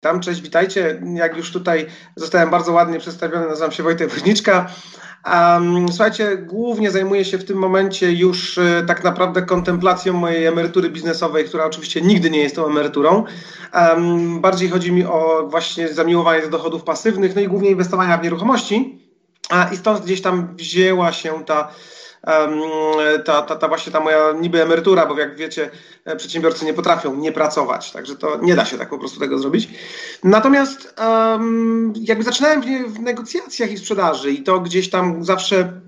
Tam, cześć, witajcie. Jak już tutaj zostałem bardzo ładnie przedstawiony, nazywam się Wojtek Woźniczka. Um, słuchajcie, głównie zajmuję się w tym momencie już e, tak naprawdę kontemplacją mojej emerytury biznesowej, która oczywiście nigdy nie jest tą emeryturą. Bardziej chodzi mi o właśnie zamiłowanie do dochodów pasywnych, no i głównie inwestowania w nieruchomości. I stąd gdzieś tam wzięła się ta ta, ta, ta właśnie ta moja niby emerytura, bo jak wiecie, e, przedsiębiorcy nie potrafią nie pracować, także to nie da się tak po prostu tego zrobić. Natomiast jakby zaczynałem w, w negocjacjach i sprzedaży i to gdzieś tam zawsze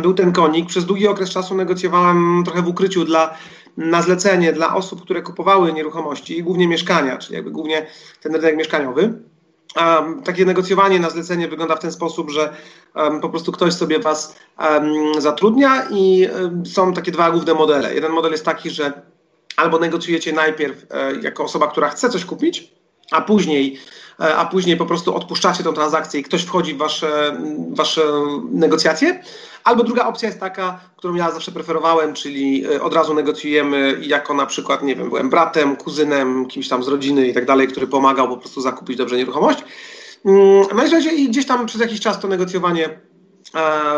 był ten konik. Przez długi okres czasu negocjowałem trochę w ukryciu dla na zlecenie dla osób, które kupowały nieruchomości, głównie mieszkania, czyli jakby głównie ten rynek mieszkaniowy. Um, takie negocjowanie na zlecenie wygląda w ten sposób, że um, po prostu ktoś sobie was um, zatrudnia i są takie dwa główne modele. Jeden model jest taki, że albo negocjujecie najpierw e, jako osoba, która chce coś kupić, a później, a później po prostu odpuszczacie tą transakcję i ktoś wchodzi w wasze, wasze negocjacje. Albo druga opcja jest taka, którą ja zawsze preferowałem, czyli e, od razu negocjujemy jako na przykład, nie wiem, byłem bratem, kuzynem, kimś tam z rodziny i tak dalej, który pomagał po prostu zakupić dobrze nieruchomość. No i gdzieś tam przez jakiś czas to negocjowanie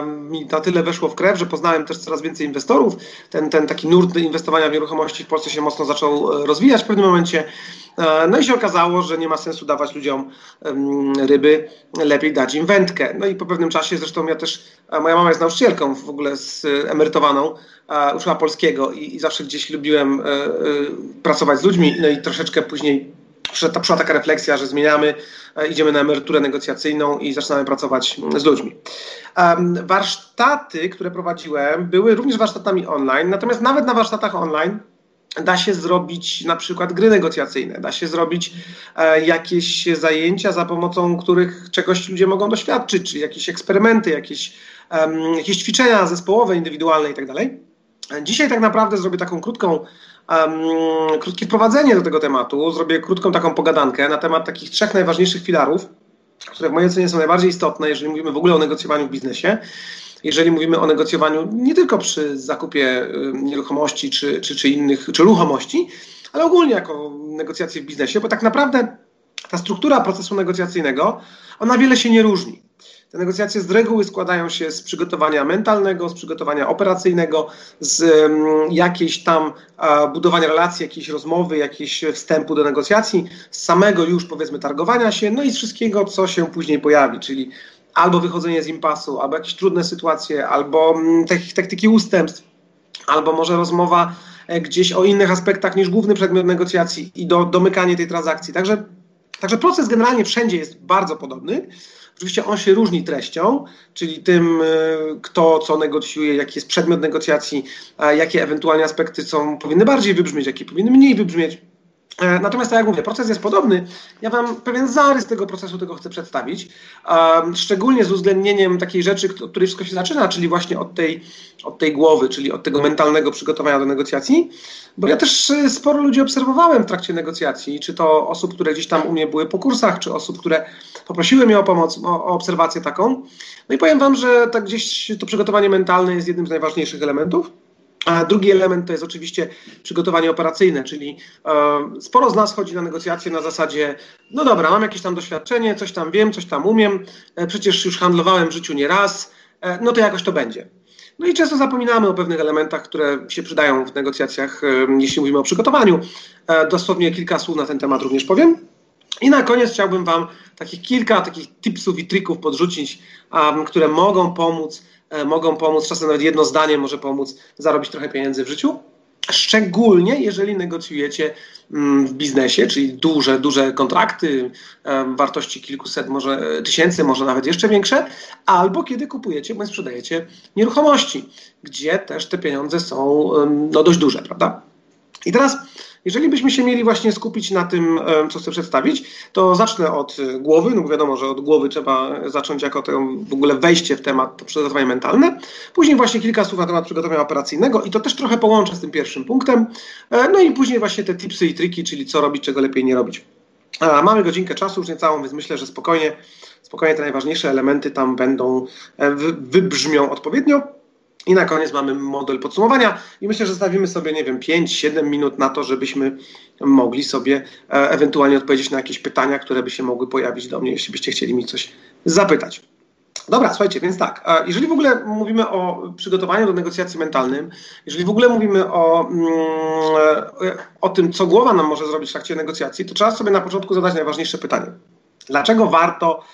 mi na tyle weszło w krew, że poznałem też coraz więcej inwestorów. Ten, ten taki nurt inwestowania w nieruchomości w Polsce się mocno zaczął e, rozwijać w pewnym momencie. E, no i się okazało, że nie ma sensu dawać ludziom ryby, lepiej dać im wędkę. No i po pewnym czasie, zresztą ja też, moja mama jest nauczycielką w ogóle z emerytowaną, uczyła polskiego i, i zawsze gdzieś lubiłem e, pracować z ludźmi, no i troszeczkę później przyszła, przyszła taka refleksja, że zmieniamy, e, idziemy na emeryturę negocjacyjną i zaczynamy pracować z ludźmi. Warsztaty, które prowadziłem, były również warsztatami online, natomiast nawet na warsztatach online da się zrobić na przykład gry negocjacyjne, da się zrobić e, jakieś zajęcia, za pomocą których czegoś ludzie mogą doświadczyć, czy jakieś eksperymenty, jakieś, jakieś ćwiczenia zespołowe, indywidualne itd. Tak Dzisiaj tak naprawdę zrobię taką krótką um, krótkie wprowadzenie do tego tematu. Zrobię krótką taką pogadankę na temat takich trzech najważniejszych filarów, które w mojej ocenie są najbardziej istotne, jeżeli mówimy w ogóle o negocjowaniu w biznesie. Jeżeli mówimy o negocjowaniu nie tylko przy zakupie nieruchomości czy, czy, czy innych, czy ruchomości, ale ogólnie jako negocjacje w biznesie, bo tak naprawdę ta struktura procesu negocjacyjnego, ona wiele się nie różni. Te negocjacje z reguły składają się z przygotowania mentalnego, z przygotowania operacyjnego, z um, jakiejś tam budowania relacji, jakiejś rozmowy, jakiegoś wstępu do negocjacji, z samego już powiedzmy targowania się, no i z wszystkiego, co się później pojawi, czyli albo wychodzenie z impasu, albo jakieś trudne sytuacje, albo um, taktyki ustępstw, albo może rozmowa e, gdzieś o innych aspektach niż główny przedmiot negocjacji i do, domykanie tej transakcji. Także, także proces generalnie wszędzie jest bardzo podobny. Oczywiście on się różni treścią, czyli tym, y, kto co negocjuje, jaki jest przedmiot negocjacji, jakie ewentualnie aspekty są, powinny bardziej wybrzmieć, jakie powinny mniej wybrzmieć. E, natomiast, tak jak mówię, proces jest podobny. Ja Wam pewien zarys tego procesu tego chcę przedstawić, szczególnie z uwzględnieniem takiej rzeczy, od której wszystko się zaczyna, czyli właśnie od tej, od tej głowy, czyli od tego mentalnego przygotowania do negocjacji. Bo ja też e, sporo ludzi obserwowałem w trakcie negocjacji, czy to osób, które gdzieś tam u mnie były po kursach, czy osób, które poprosiły mnie o pomoc, o, o obserwację taką. No i powiem Wam, że tak gdzieś to przygotowanie mentalne jest jednym z najważniejszych elementów. A drugi element to jest oczywiście przygotowanie operacyjne, czyli e, sporo z nas chodzi na negocjacje na zasadzie, no dobra, mam jakieś tam doświadczenie, coś tam wiem, coś tam umiem, e, przecież już handlowałem w życiu nie raz, e, no to jakoś to będzie. No i często zapominamy o pewnych elementach, które się przydają w negocjacjach, e, jeśli mówimy o przygotowaniu. E, dosłownie kilka słów na ten temat również powiem. I na koniec chciałbym Wam takich kilka takich tipsów i trików podrzucić, um, które mogą pomóc mogą pomóc, czasem nawet jedno zdanie może pomóc zarobić trochę pieniędzy w życiu. Szczególnie jeżeli negocjujecie mm, w biznesie, czyli duże, duże kontrakty e, wartości kilkuset może e, tysięcy, może nawet jeszcze większe, albo kiedy kupujecie bądź sprzedajecie nieruchomości, gdzie też te pieniądze są no, dość duże, prawda? I teraz jeżeli byśmy się mieli właśnie skupić na tym, co chcę przedstawić, to zacznę od e, głowy, no bo wiadomo, że od głowy trzeba zacząć jako to w ogóle wejście w temat, to przygotowanie mentalne. Później właśnie kilka słów na temat przygotowania operacyjnego i to też trochę połączę z tym pierwszym punktem. E, no i później właśnie te tipsy i triki, czyli co robić, czego lepiej nie robić. Mamy godzinkę czasu, już niecałą, więc myślę, że spokojnie, spokojnie te najważniejsze elementy tam będą, e, wybrzmią odpowiednio. I na koniec mamy model podsumowania i myślę, że zostawimy sobie, nie wiem, 5-7 minut na to, żebyśmy mogli sobie e, ewentualnie odpowiedzieć na jakieś pytania, które by się mogły pojawić do mnie, jeśli byście chcieli mi coś zapytać. Dobra, słuchajcie, więc tak, e, jeżeli w ogóle mówimy o przygotowaniu do negocjacji mentalnym, jeżeli w ogóle mówimy o, mm, e, o tym, co głowa nam może zrobić w trakcie negocjacji, to trzeba sobie na początku zadać najważniejsze pytanie. Dlaczego warto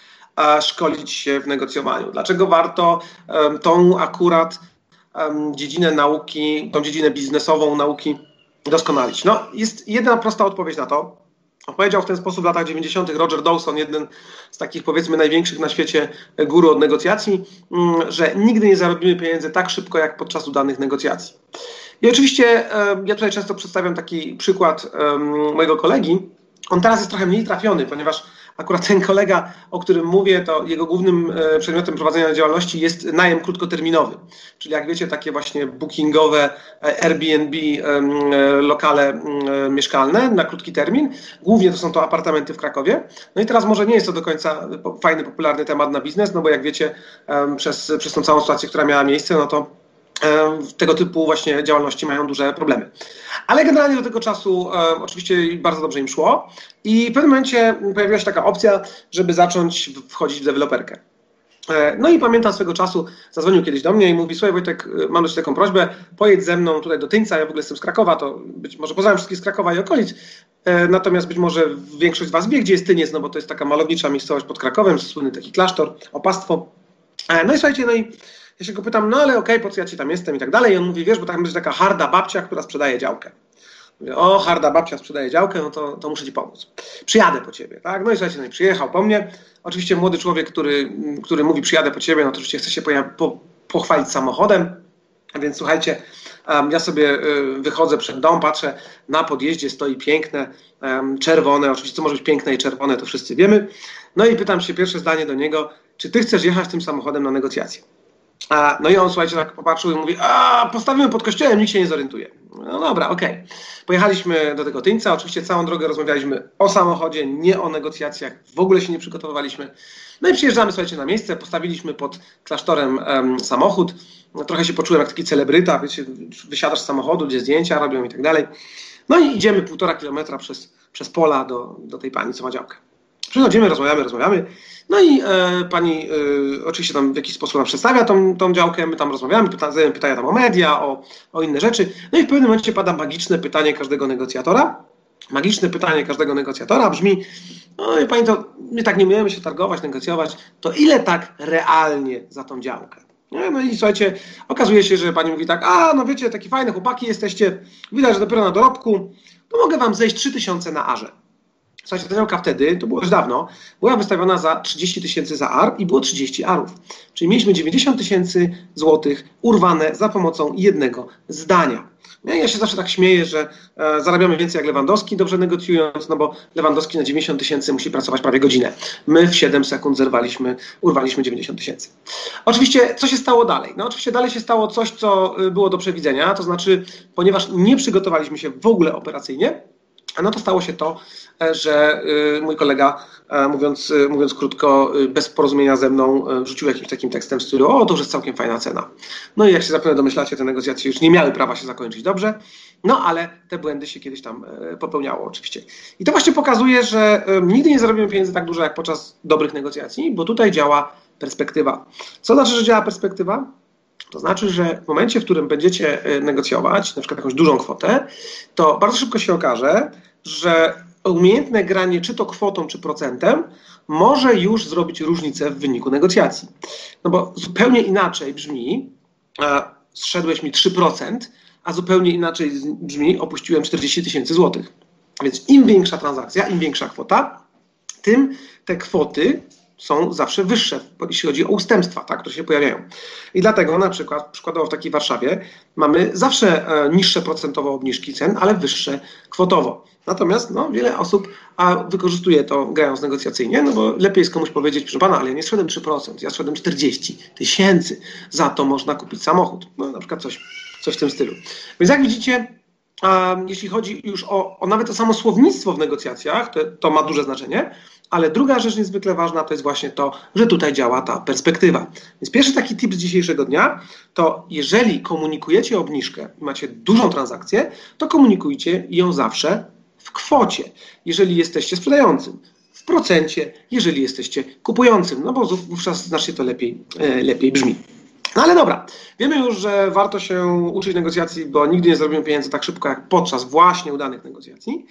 szkolić się w negocjowaniu? Dlaczego warto tą akurat dziedzinę nauki, tą dziedzinę biznesową nauki doskonalić? No, jest jedna prosta odpowiedź na to. Opowiedział w ten sposób w latach 90. Roger Dawson, jeden z takich powiedzmy największych na świecie guru od negocjacji, mm, że nigdy nie zarobimy pieniędzy tak szybko jak podczas udanych negocjacji. I oczywiście ja tutaj często przedstawiam taki przykład mojego kolegi. On teraz jest trochę mniej trafiony, ponieważ Akurat ten kolega, o którym mówię, to jego głównym e, przedmiotem prowadzenia działalności jest najem krótkoterminowy. Czyli jak wiecie, takie właśnie bookingowe e, Airbnb e, lokale mieszkalne na krótki termin. Głównie to są to apartamenty w Krakowie. No i teraz może nie jest to do końca fajny, popularny temat na biznes, no bo jak wiecie, przez, przez tą całą sytuację, która miała miejsce, no to tego typu właśnie działalności mają duże problemy. Ale generalnie do tego czasu e, oczywiście bardzo dobrze im szło i w pewnym momencie pojawiła się taka opcja, żeby zacząć wchodzić w deweloperkę. E, no i pamiętam swego czasu, zadzwonił kiedyś do mnie i mówi, słuchaj Wojtek, e, mam jeszcze taką prośbę, pojedź ze mną tutaj do Tyńca, ja w ogóle jestem z Krakowa, to być może poznałem wszystkich z Krakowa i okolic, e, natomiast być może większość z Was wie, gdzie jest Tyniec, no bo to jest taka malownicza miejscowość pod Krakowem, słynny taki klasztor, opastwo. No i słuchajcie, no i ja się go pytam, no ale okej, okay, po co ja ci tam jestem i tak dalej. I on mówi, wiesz, bo tam będzie taka harda babcia, która sprzedaje działkę. Mówię, o, harda babcia sprzedaje działkę, no to, to muszę ci pomóc. Przyjadę po ciebie, tak? No i słuchajcie, no przyjechał po mnie. Oczywiście młody człowiek, który, który mówi przyjadę po ciebie, no to oczywiście chce się po, pochwalić samochodem. A więc słuchajcie, ja sobie y, wychodzę przed dom, patrzę, na podjeździe stoi piękne, czerwone, oczywiście co może być piękne i czerwone, to wszyscy wiemy. No i pytam się pierwsze zdanie do niego, czy ty chcesz jechać tym samochodem na negocjacje? A, no i on, słuchajcie, tak popatrzył i mówi, a postawimy pod kościołem, nikt się nie zorientuje. No dobra, okej. Okay. Pojechaliśmy do tego Tyńca, oczywiście całą drogę rozmawialiśmy o samochodzie, nie o negocjacjach, w ogóle się nie przygotowywaliśmy. No i przyjeżdżamy, słuchajcie, na miejsce, postawiliśmy pod klasztorem samochód. No, trochę się poczułem jak taki celebryta, wiecie, wysiadasz z samochodu, gdzie zdjęcia robią i tak dalej. No i idziemy półtora kilometra przez, przez pola do, do tej pani, co ma działkę. Przychodzimy, rozmawiamy, rozmawiamy. No i e, pani e, oczywiście tam w jakiś sposób nam przedstawia tą, tą działkę, my tam rozmawiamy, pyta, pytają tam o media, o, o inne rzeczy. No i w pewnym momencie pada magiczne pytanie każdego negocjatora. Magiczne pytanie każdego negocjatora brzmi, no i pani to, my tak nie umiemy się targować, negocjować, to ile tak realnie za tą działkę? No i słuchajcie, okazuje się, że pani mówi tak, a no wiecie, takie fajne chłopaki jesteście, widać, że dopiero na dorobku, to mogę wam zejść 3000 na arze. Słuchajcie, ta wtedy, to było już dawno, była wystawiona za 30 tysięcy za AR i było 30 ARów. Czyli mieliśmy 90 tysięcy złotych urwane za pomocą jednego zdania. Ja się zawsze tak śmieję, że e, zarabiamy więcej jak Lewandowski, dobrze negocjując, no bo Lewandowski na 90 tysięcy musi pracować prawie godzinę. My w 7 sekund zerwaliśmy, urwaliśmy 90 tysięcy. Oczywiście, co się stało dalej? No oczywiście dalej się stało coś, co y, było do przewidzenia, to znaczy, ponieważ nie przygotowaliśmy się w ogóle operacyjnie, no to stało się to, e, że e, mój kolega, e, mówiąc, mówiąc krótko, bez porozumienia ze mną, wrzucił jakimś takim tekstem w stylu, o, to już jest całkiem fajna cena. No i jak się zapewne domyślacie, te negocjacje już nie miały prawa się zakończyć dobrze, no ale te błędy się kiedyś tam popełniało oczywiście. I to właśnie pokazuje, że nigdy nie zarobimy pieniędzy tak dużo jak podczas dobrych negocjacji, bo tutaj działa perspektywa. Co znaczy, że działa perspektywa? To znaczy, że w momencie, w którym będziecie e, negocjować na przykład jakąś dużą kwotę, to bardzo szybko się okaże, że umiejętne granie czy to kwotą, czy procentem może już zrobić różnicę w wyniku negocjacji. No bo zupełnie inaczej brzmi, zszedłeś mi 3%, a zupełnie inaczej brzmi, opuściłem 40 tysięcy złotych. Więc im większa transakcja, im większa kwota, tym te kwoty są zawsze wyższe, jeśli chodzi o ustępstwa, tak, które się pojawiają. I dlatego na przykład, przykładowo w takiej Warszawie, mamy zawsze e, niższe procentowo obniżki cen, ale wyższe kwotowo. Natomiast no, wiele osób a wykorzystuje to grając negocjacyjnie, no bo lepiej jest komuś powiedzieć, proszę pana, ale ja nie szedłem 3%, ja szedłem 40 tysięcy, za to można kupić samochód. No na przykład coś, coś w tym stylu. Więc jak widzicie, jeśli chodzi już o, o nawet o samo słownictwo w negocjacjach, to, to ma duże znaczenie, ale druga rzecz niezwykle ważna to jest właśnie to, że tutaj działa ta perspektywa. Więc pierwszy taki tip z dzisiejszego dnia to jeżeli komunikujecie obniżkę i macie dużą transakcję, to komunikujcie ją zawsze w kwocie. Jeżeli jesteście sprzedającym, w procencie, jeżeli jesteście kupującym, no bo wówczas znacznie to lepiej, e, lepiej brzmi. No ale dobra, wiemy już, że warto się uczyć negocjacji, bo nigdy nie zrobimy pieniędzy tak szybko jak podczas właśnie udanych negocjacji.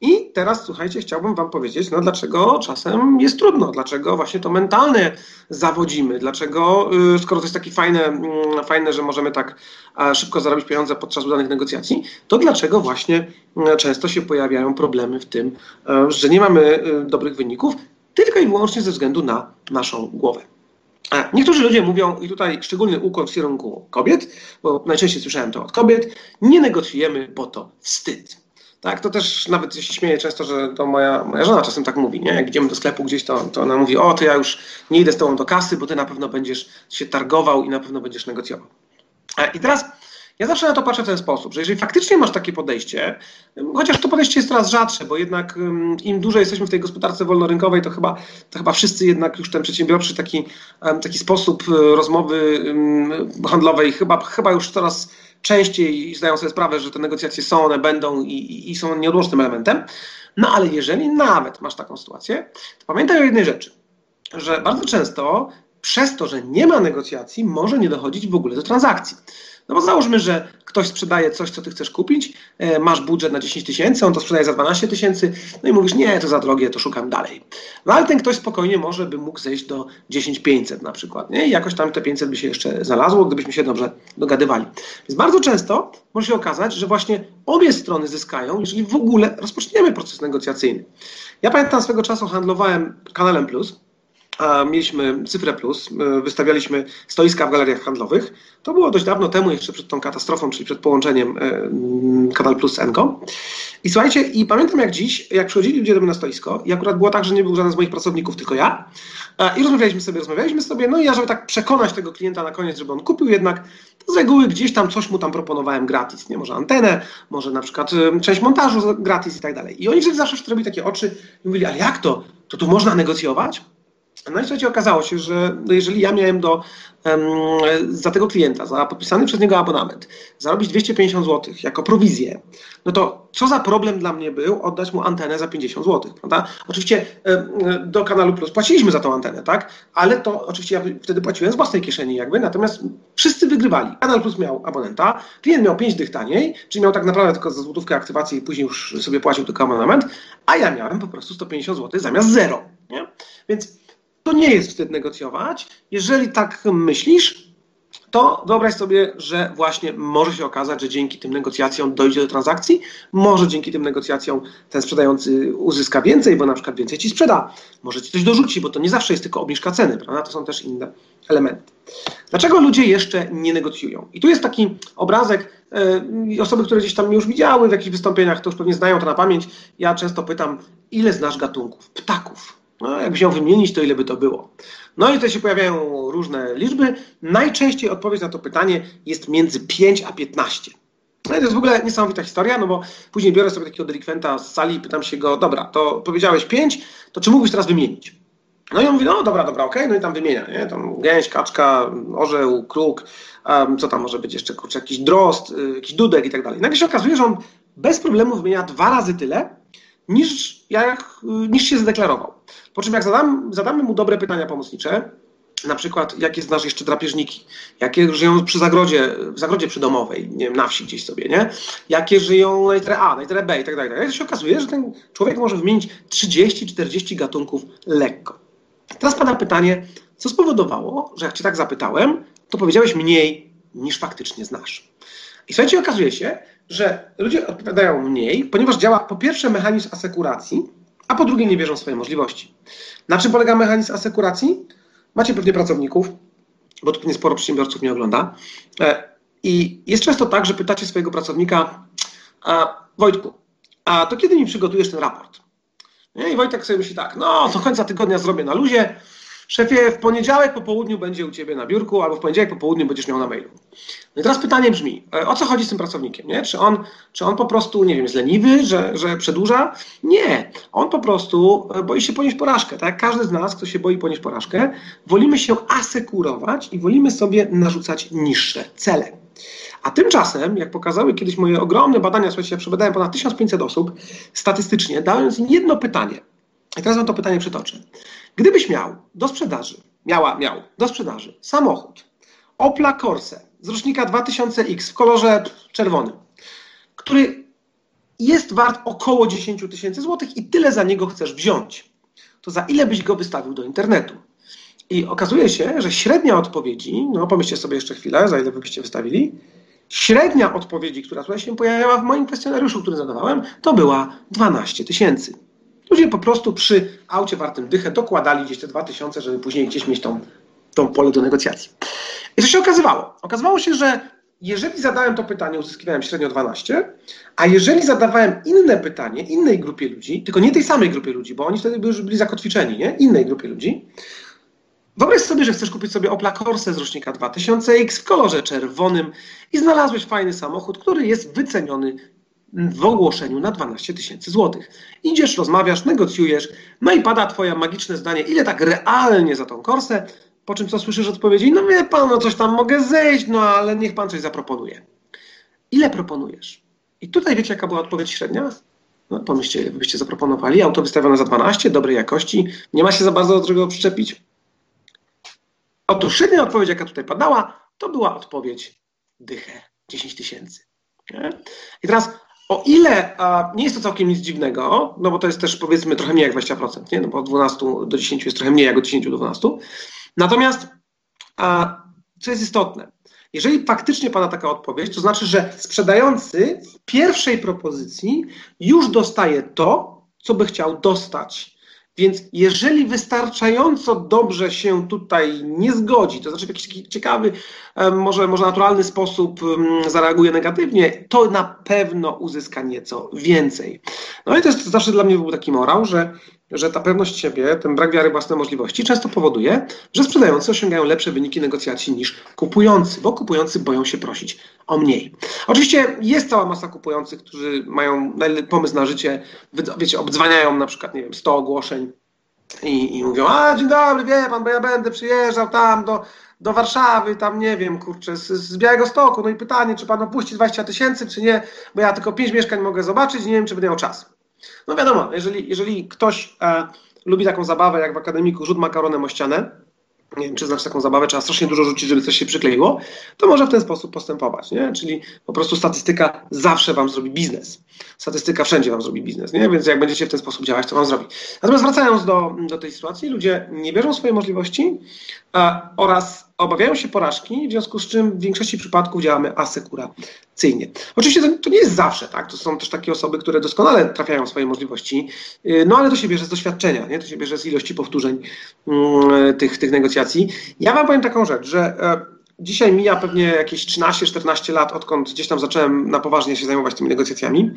I teraz, słuchajcie, chciałbym Wam powiedzieć, no dlaczego czasem jest trudno, dlaczego właśnie to mentalne zawodzimy, dlaczego, y, skoro to jest takie fajne, mm, fajne, że możemy tak szybko zarobić pieniądze podczas udanych negocjacji, to dlaczego właśnie mm, często się pojawiają problemy w tym, e, że nie mamy y, dobrych wyników, tylko i wyłącznie ze względu na naszą głowę. Niektórzy ludzie mówią, i tutaj szczególny ukłon w kierunku kobiet, bo najczęściej słyszałem to od kobiet, nie negocjujemy, bo to wstyd. Tak, to też nawet się śmieję często, że to moja, moja żona czasem tak mówi, nie? Jak idziemy do sklepu gdzieś, to, to ona mówi, o, to ja już nie idę z tobą do kasy, bo ty na pewno będziesz się targował i na pewno będziesz negocjował. I teraz ja zawsze na to patrzę w ten sposób, że jeżeli faktycznie masz takie podejście, chociaż to podejście jest coraz rzadsze, bo jednak im dłużej jesteśmy w tej gospodarce wolnorynkowej, to chyba, to chyba wszyscy jednak już ten przedsiębiorczy taki, taki sposób e, rozmowy handlowej chyba, chyba już coraz częściej zdają sobie sprawę, że te negocjacje są, one będą i, i, i są nieodłącznym elementem. No ale jeżeli nawet masz taką sytuację, to pamiętaj o jednej rzeczy, że bardzo często przez to, że nie ma negocjacji, może nie dochodzić w ogóle do transakcji. No bo załóżmy, że ktoś sprzedaje coś, co ty chcesz kupić, e, masz budżet na 10 tysięcy, on to sprzedaje za 12 tysięcy, no i mówisz, nie, to za drogie, to szukam dalej. No ale ten ktoś spokojnie może by mógł zejść do 10 500 na przykład, nie? I jakoś tam te 500 by się jeszcze znalazło, gdybyśmy się dobrze dogadywali. Więc bardzo często może się okazać, że właśnie obie strony zyskają, jeżeli w ogóle rozpoczniemy proces negocjacyjny. Ja pamiętam swego czasu handlowałem kanalem Plus, mieliśmy Cyfrę Plus, e, wystawialiśmy stoiska w galeriach handlowych. To było dość dawno temu, jeszcze przed tą katastrofą, czyli przed połączeniem e, Kanal Plus z Enko. I słuchajcie, i pamiętam jak dziś, jak przychodzili ludzie do mnie na stoisko i akurat było tak, że nie był żaden z moich pracowników, tylko ja. I rozmawialiśmy sobie, rozmawialiśmy sobie, no i ja, żeby tak przekonać tego klienta na koniec, żeby on kupił jednak, to z reguły gdzieś tam coś mu tam proponowałem gratis, nie? Może antenę, może na przykład e, część montażu gratis i tak dalej. I oni zawsze robili takie oczy i mówili, ale jak to? To tu można negocjować? No i słuchajcie, okazało się, że jeżeli ja miałem do, um, za tego klienta, za podpisany przez niego abonament, zarobić 250 zł jako prowizję, no to co za problem dla mnie był oddać mu antenę za 50 zł, prawda? Oczywiście um, do Kanalu Plus płaciliśmy za tą antenę, tak? Ale to oczywiście ja wtedy płaciłem z własnej kieszeni jakby, natomiast wszyscy wygrywali. Kanal Plus miał abonenta, klient miał 5 dych taniej, czyli miał tak naprawdę tylko za złotówkę aktywacji i później już sobie płacił tylko abonament, a ja miałem po prostu 150 zł zamiast zero, nie? Więc to nie jest wstyd negocjować. Jeżeli tak myślisz, to wyobraź sobie, że właśnie może się okazać, że dzięki tym negocjacjom dojdzie do transakcji, może dzięki tym negocjacjom ten sprzedający uzyska więcej, bo na przykład więcej ci sprzeda, może ci coś dorzuci, bo to nie zawsze jest tylko obniżka ceny, prawda? To są też inne elementy. Dlaczego ludzie jeszcze nie negocjują? I tu jest taki obrazek, yy, osoby, które gdzieś tam już widziały w jakichś wystąpieniach, to już pewnie znają to na pamięć. Ja często pytam, ile znasz gatunków? Ptaków. No, jak wziął wymienić, to ile by to było? No i tutaj się pojawiają różne liczby. Najczęściej odpowiedź na to pytanie jest między 5 a 15. No i to jest w ogóle niesamowita historia, no bo później biorę sobie takiego delikwenta z sali i pytam się go, dobra, to powiedziałeś 5, to czy mógłbyś teraz wymienić? No i on mówi, no dobra, dobra, okej, okay. no i tam wymienia, nie? Tam gęś, kaczka, orzeł, kruk, um, co tam może być jeszcze, kurczę, jakiś drost, y, jakiś dudek i tak dalej. Nagle się okazuje, że on bez problemu wymienia dwa razy tyle, niż, jak, niż się zdeklarował. Po czym jak zadam, zadamy mu dobre pytania pomocnicze, na przykład jakie znasz jeszcze drapieżniki, jakie żyją przy zagrodzie, w zagrodzie przydomowej, nie wiem, na wsi gdzieś sobie, nie? Jakie żyją na literę A, na literę B i tak dalej. To się okazuje, że ten człowiek może wymienić 30-40 gatunków lekko. Teraz pada pytanie, co spowodowało, że jak cię tak zapytałem, to powiedziałeś mniej niż faktycznie znasz. I słuchajcie, okazuje się, że ludzie odpowiadają mniej, ponieważ działa po pierwsze mechanizm asekuracji, a po drugie nie wierzą w swoje możliwości. Na czym polega mechanizm asekuracji? Macie pewnie pracowników, bo tu pewnie sporo przedsiębiorców nie ogląda. E, I jest często tak, że pytacie swojego pracownika, a, Wojtku, a to kiedy mi przygotujesz ten raport? I Wojtek sobie myśli tak, no to końca tygodnia zrobię na luzie, szefie, w poniedziałek po południu będzie u ciebie na biurku, albo w poniedziałek po południu będziesz miał na mailu. No i teraz pytanie brzmi, e, o co chodzi z tym pracownikiem? Nie? Czy, on, czy on po prostu, nie wiem, jest leniwy, że, że przedłuża? Nie. On po prostu e, boi się ponieść porażkę. Tak? Każdy z nas, kto się boi ponieść porażkę, wolimy się asekurować i wolimy sobie narzucać niższe cele. A tymczasem, jak pokazały kiedyś moje ogromne badania, słuchajcie, ja przebadałem ponad 1500 osób statystycznie, dając im jedno pytanie. I teraz wam to pytanie przytoczę. Gdybyś miał do sprzedaży, miała, miał do sprzedaży samochód Opla Corsa z rocznika 2000X w kolorze czerwonym, który jest wart około 10 tysięcy złotych i tyle za niego chcesz wziąć, to za ile byś go wystawił do internetu? I okazuje się, że średnia odpowiedzi, no pomyślcie sobie jeszcze chwilę, za ile byście wystawili, średnia odpowiedzi, która tutaj się pojawiała w moim kwestionariuszu, który zadawałem, to była 12 tysięcy. Ludzie po prostu przy aucie wartym dychę dokładali gdzieś te 2000, żeby później gdzieś mieć tą, tą pole do negocjacji. I co się okazywało? Okazywało się, że jeżeli zadałem to pytanie, uzyskiwałem średnio 12, a jeżeli zadawałem inne pytanie innej grupie ludzi, tylko nie tej samej grupie ludzi, bo oni wtedy już byli zakotwiczeni, nie? Innej grupie ludzi, Wyobraź sobie, że chcesz kupić sobie Opla Corsa z rocznika 2000X w kolorze czerwonym i znalazłeś fajny samochód, który jest wyceniony w ogłoszeniu na 12 tysięcy złotych. Idziesz, rozmawiasz, negocjujesz, no i pada twoje magiczne zdanie, ile tak realnie za tą Corsę, po czym co słyszysz odpowiedzi? No wie pan, no coś tam mogę zejść, no ale niech pan coś zaproponuje. Ile proponujesz? I tutaj wiecie, jaka była odpowiedź średnia? No, pomyślcie, byście zaproponowali, auto wystawione za 12, dobrej jakości, nie ma się za bardzo do czego przyczepić. Otóż średnia odpowiedź, jaka tutaj padała, to była odpowiedź dychę, 10 tysięcy. I teraz o ile a, nie jest to całkiem nic dziwnego, no bo to jest też powiedzmy trochę mniej jak 20%, nie? No bo od 12 do 10 jest trochę mniej jak od 10 do 12. Natomiast a, co jest istotne, jeżeli faktycznie pada taka odpowiedź, to znaczy, że sprzedający w pierwszej propozycji już dostaje to, co by chciał dostać. Więc jeżeli wystarczająco dobrze się tutaj nie zgodzi, to znaczy w jakiś ciekawy, może, może naturalny sposób zareaguje negatywnie, to na pewno uzyska nieco więcej. No i to jest zawsze dla mnie był taki morał, że że ta pewność siebie, ten brak wiary w własne możliwości często powoduje, że sprzedający osiągają lepsze wyniki negocjacji niż kupujący, bo kupujący boją się prosić o mniej. Oczywiście jest cała masa kupujących, którzy mają pomysł na życie, wiecie, obdzwaniają na przykład, nie wiem, 100 ogłoszeń i, i mówią, a dzień dobry, wie pan, bo ja będę przyjeżdżał tam do, do Warszawy, tam nie wiem, kurczę, z, z Białego Stoku, no i pytanie, czy pan opuści 20 tysięcy, czy nie, bo ja tylko 5 mieszkań mogę zobaczyć, nie wiem, czy będę miał czas. No wiadomo, jeżeli, jeżeli ktoś e, lubi taką zabawę jak w akademiku rzut makaronem o ścianę, nie wiem, czy znasz taką zabawę, trzeba strasznie dużo rzucić, żeby coś się przykleiło, to może w ten sposób postępować, nie? Czyli po prostu statystyka zawsze wam zrobi biznes. Statystyka wszędzie wam zrobi biznes, nie? Więc jak będziecie w ten sposób działać, to wam zrobi. Natomiast wracając do, do tej sytuacji, ludzie nie wierzą w swoje możliwości a, oraz obawiają się porażki, w związku z czym w większości przypadków działamy asekuracyjnie. Oczywiście to, to, nie jest zawsze, tak? To są też takie osoby, które doskonale trafiają w swoje możliwości, y, no ale to się bierze z doświadczenia, nie? To się bierze z ilości powtórzeń mm, tych, tych negocjacji. Ja wam powiem taką rzecz, że e, Dzisiaj mija pewnie jakieś 13-14 lat, odkąd gdzieś tam zacząłem na poważnie się zajmować tymi negocjacjami.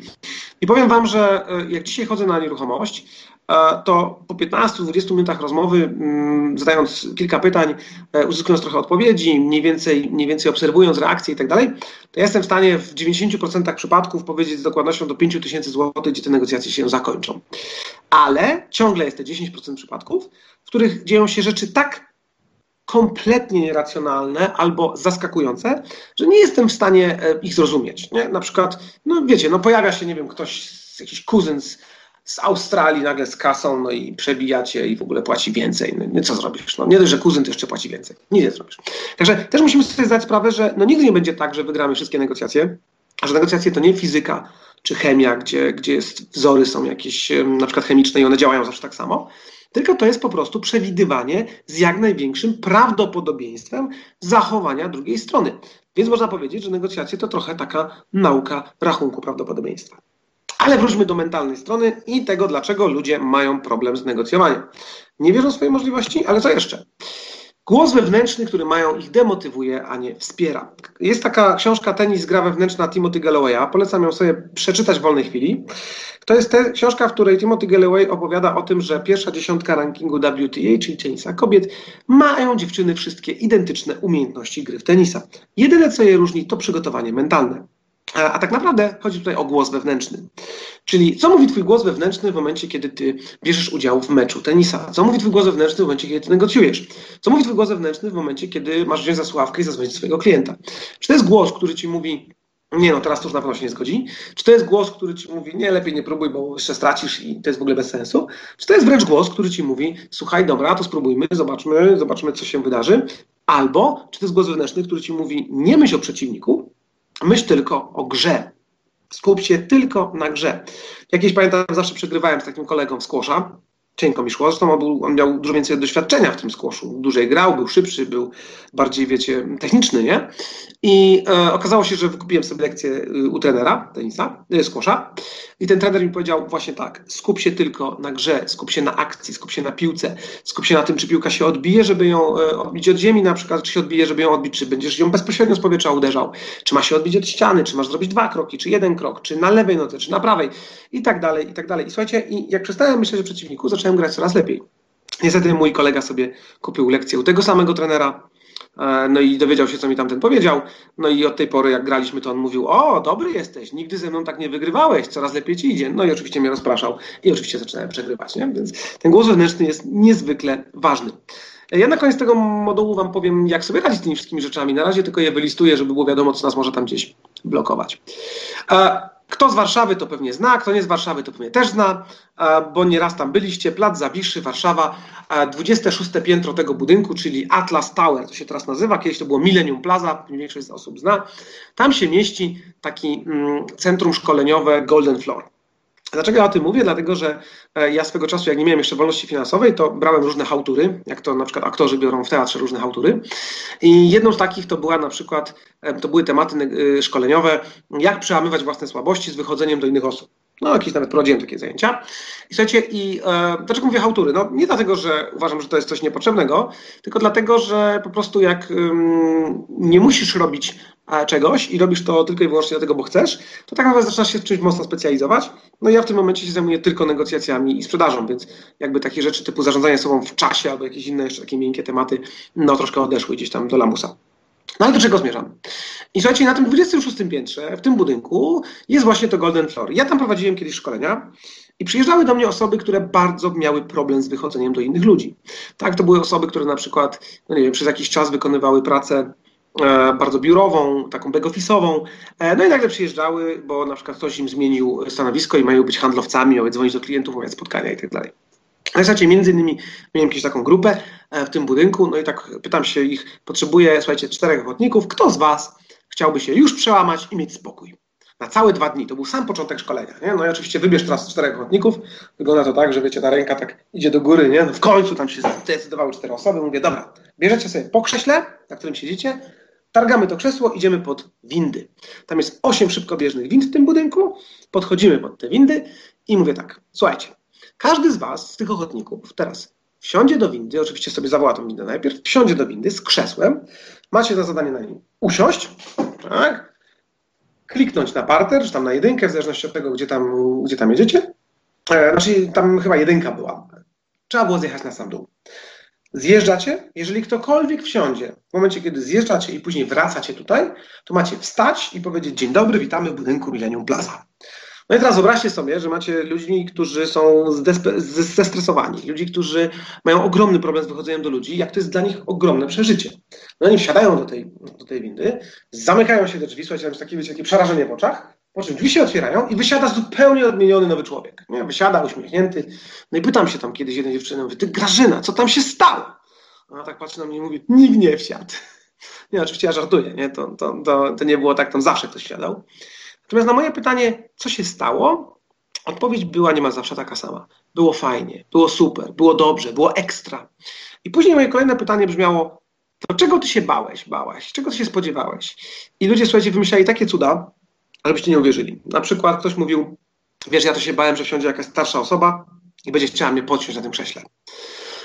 I powiem Wam, że e, jak dzisiaj chodzę na nieruchomość, e, to po 15-20 minutach rozmowy, mm, zadając kilka pytań, e, uzyskując trochę odpowiedzi, mniej więcej, mniej więcej obserwując reakcje i tak dalej, to jestem w stanie w 90% przypadków powiedzieć z dokładnością do 5000 zł, gdzie te negocjacje się zakończą. Ale ciągle jest te 10% przypadków, w których dzieją się rzeczy tak kompletnie nieracjonalne albo zaskakujące, że nie jestem w stanie e, ich zrozumieć. Nie? Na przykład, no wiecie, no pojawia się, nie wiem, ktoś, jakiś kuzyn z, z Australii nagle z kasą, no i przebija cię i w ogóle płaci więcej. No, nie co zrobisz? No, nie dość, że kuzyn, to jeszcze płaci więcej. Nic nie zrobisz. Także też musimy sobie zdać sprawę, że no nigdy nie będzie tak, że wygramy wszystkie negocjacje, a że negocjacje to nie fizyka czy chemia, gdzie, gdzie jest, wzory są jakieś na przykład chemiczne i one działają zawsze tak samo, tylko to jest po prostu przewidywanie z jak największym prawdopodobieństwem zachowania drugiej strony. Więc można powiedzieć, że negocjacje to trochę taka nauka rachunku prawdopodobieństwa. Ale wróćmy do mentalnej strony i tego, dlaczego ludzie mają problem z negocjowaniem. Nie wierzą w swoje możliwości, ale co jeszcze? Głos wewnętrzny, który mają ich demotywuje, a nie wspiera. Jest taka książka Tenis gra wewnętrzna Timothy Gallowaya. Polecam ją sobie przeczytać w wolnej chwili. To jest te, książka, w której Timothy Galloway opowiada o tym, że pierwsza dziesiątka rankingu WTA, czyli tenisa kobiet, mają dziewczyny wszystkie identyczne umiejętności gry w tenisa. Jedyne, co je różni, to przygotowanie mentalne. A, tak naprawdę chodzi tutaj o głos wewnętrzny. Czyli co mówi twój głos wewnętrzny w momencie, kiedy ty bierzesz udział w meczu tenisa? Co mówi twój głos wewnętrzny w momencie, kiedy ty negocjujesz? Co mówi twój głos wewnętrzny w momencie, kiedy masz wziąć za sławkę i zadzwonić swojego klienta? Czy to jest głos, który ci mówi, nie no, teraz to już na pewno się nie zgodzi? Czy to jest głos, który ci mówi, nie, lepiej nie próbuj, bo jeszcze stracisz i to jest w ogóle bez sensu? Czy to jest wręcz głos, który ci mówi, słuchaj, dobra, to spróbujmy, zobaczmy, zobaczmy, co się wydarzy? Albo, czy to jest głos wewnętrzny, który ci mówi, nie myśl o przeciwniku, myśl tylko o grze. Skup się tylko na grze. Jakieś pamiętam, zawsze przegrywałem z takim kolegą w skłosza. Cienko mi szło, zresztą on, był, on miał dużo więcej doświadczenia w tym skłoszu. Dłużej grał, był szybszy, był bardziej, wiecie, techniczny, nie? I e, okazało się, że wykupiłem sobie lekcję y, u trenera tenisa, y, skłosza. I ten trener mi powiedział właśnie tak, skup się tylko na grze, skup się na akcji, skup się na piłce, skup się na tym, czy piłka się odbije, żeby ją e, odbić od ziemi na przykład, czy się odbije, żeby ją odbić, czy będziesz ją bezpośrednio z powietrza uderzał, czy ma się odbić od ściany, czy masz zrobić dwa kroki, czy jeden krok, czy na lewej nodze, czy na prawej i tak dalej, i tak dalej. I słuchajcie, i jak przestałem myśleć o przeciwniku, zacząłem grać coraz lepiej. Niestety mój kolega sobie kupił lekcję u tego samego trenera, E, no i dowiedział się, co mi tamten powiedział. No i od tej pory, jak graliśmy, to on mówił: O, dobry jesteś, nigdy ze mną tak nie wygrywałeś, coraz lepiej ci idzie. No i oczywiście mnie rozpraszał i oczywiście zaczynałem przegrywać. Nie? Więc ten głos wewnętrzny jest niezwykle ważny. Ja na koniec tego modułu Wam powiem, jak sobie radzić z tymi wszystkimi rzeczami. Na razie tylko je wylistuję, żeby było wiadomo, co nas może tam gdzieś blokować. E, kto z Warszawy to pewnie zna, kto nie z Warszawy to pewnie też zna, bo nieraz tam byliście. Plac Zawiszy, Warszawa, 26 piętro tego budynku, czyli Atlas Tower, to się teraz nazywa. Kiedyś to było Millennium Plaza, większość z osób zna. Tam się mieści taki mm, centrum szkoleniowe Golden Floor. Dlaczego ja o tym mówię? Dlatego, że e, ja swego czasu, jak nie miałem jeszcze wolności finansowej, to brałem różne hałtury, jak to na przykład aktorzy biorą w teatrze różne hałtury. I jedną z takich to była na przykład, e, to były tematy e, szkoleniowe, jak przełamywać własne słabości z wychodzeniem do innych osób. No, jakieś nawet prowadziłem takie zajęcia. I słuchajcie, i e, dlaczego mówię hałtury? No, nie dlatego, że uważam, że to jest coś niepotrzebnego, tylko dlatego, że po prostu jak ym, nie musisz robić czegoś i robisz to tylko i wyłącznie dlatego, bo chcesz, to tak naprawdę zaczynasz się w czymś mocno specjalizować. No ja w tym momencie się zajmuję tylko negocjacjami i sprzedażą, więc jakby takie rzeczy typu zarządzanie sobą w czasie albo jakieś inne jeszcze takie miękkie tematy, no troszkę odeszły gdzieś tam do lamusa. No ale do czego zmierzam? I słuchajcie, na tym 26 piętrze, w tym budynku, jest właśnie to Golden Floor. Ja tam prowadziłem kiedyś szkolenia i przyjeżdżały do mnie osoby, które bardzo miały problem z wychodzeniem do innych ludzi. Tak, to były osoby, które na przykład, no nie wiem, przez jakiś czas wykonywały pracę e, bardzo biurową, taką back-office'ową, e, no i nagle przyjeżdżały, bo na przykład ktoś im zmienił stanowisko i mają być handlowcami, mają dzwonić do klientów, mają spotkania i tak dalej. Słuchajcie, między innymi miałem jakąś taką grupę e, w tym budynku, no i tak pytam się ich, potrzebuję, słuchajcie, czterech ochotników, kto z Was chciałby się już przełamać i mieć spokój? Na całe dwa dni, to był sam początek szkolenia, nie? No i oczywiście wybierz teraz czterech ochotników, wygląda to tak, że wiecie, ta ręka tak idzie do góry, nie? No w końcu tam się zdecydowały cztery osoby, mówię, dobra, bierzecie sobie po krześle, na którym siedzicie, targamy to krzesło, idziemy pod windy. Tam jest osiem szybkobieżnych wind w tym budynku, podchodzimy pod te windy i mówię tak, słuchajcie, każdy z Was, z tych ochotników, teraz wsiądzie do windy, oczywiście sobie zawoła tą windę najpierw, wsiądzie do windy z krzesłem, macie za zadanie na nim usiąść, tak, kliknąć na parter, czy tam na jedynkę, w zależności od tego, gdzie tam, gdzie tam jedziecie. E, znaczy, tam chyba jedynka była. Trzeba było zjechać na sam dół. Zjeżdżacie, jeżeli ktokolwiek wsiądzie, w momencie, kiedy zjeżdżacie i później wracacie tutaj, to macie wstać i powiedzieć dzień dobry, witamy w budynku Millennium Plaza. No i teraz wyobraźcie sobie, że macie ludzi, którzy są zestresowani, ludzi, którzy mają ogromny problem z wychodzeniem do ludzi, jak to jest dla nich ogromne przeżycie. No oni wsiadają do tej, do tej windy, zamykają się te drzwi, słuchajcie, tam jest takie, wiecie, takie przerażenie w oczach, po czym drzwi się otwierają i wysiada zupełnie odmieniony nowy człowiek. Nie? Wysiada uśmiechnięty. No i pytam się tam kiedyś jednej dziewczyny, mówię, ty Grażyna, co tam się stało? Ona tak patrzy na mnie i mówi, nikt nie wsiadł. Nie, oczywiście ja żartuję, nie? To, to, to, to nie było tak, tam zawsze ktoś wsiadał. Natomiast na moje pytanie, co się stało, odpowiedź była niemal zawsze taka sama. Było fajnie, było super, było dobrze, było ekstra. I później moje kolejne pytanie brzmiało, to czego ty się bałeś, bałaś? Czego ty się spodziewałeś? I ludzie, słuchajcie, wymyślali takie cuda, ale byście nie uwierzyli. Na przykład ktoś mówił, wiesz, ja to się bałem, że wsiądzie jakaś starsza osoba i będzie chciała mnie podciąć na tym krześle.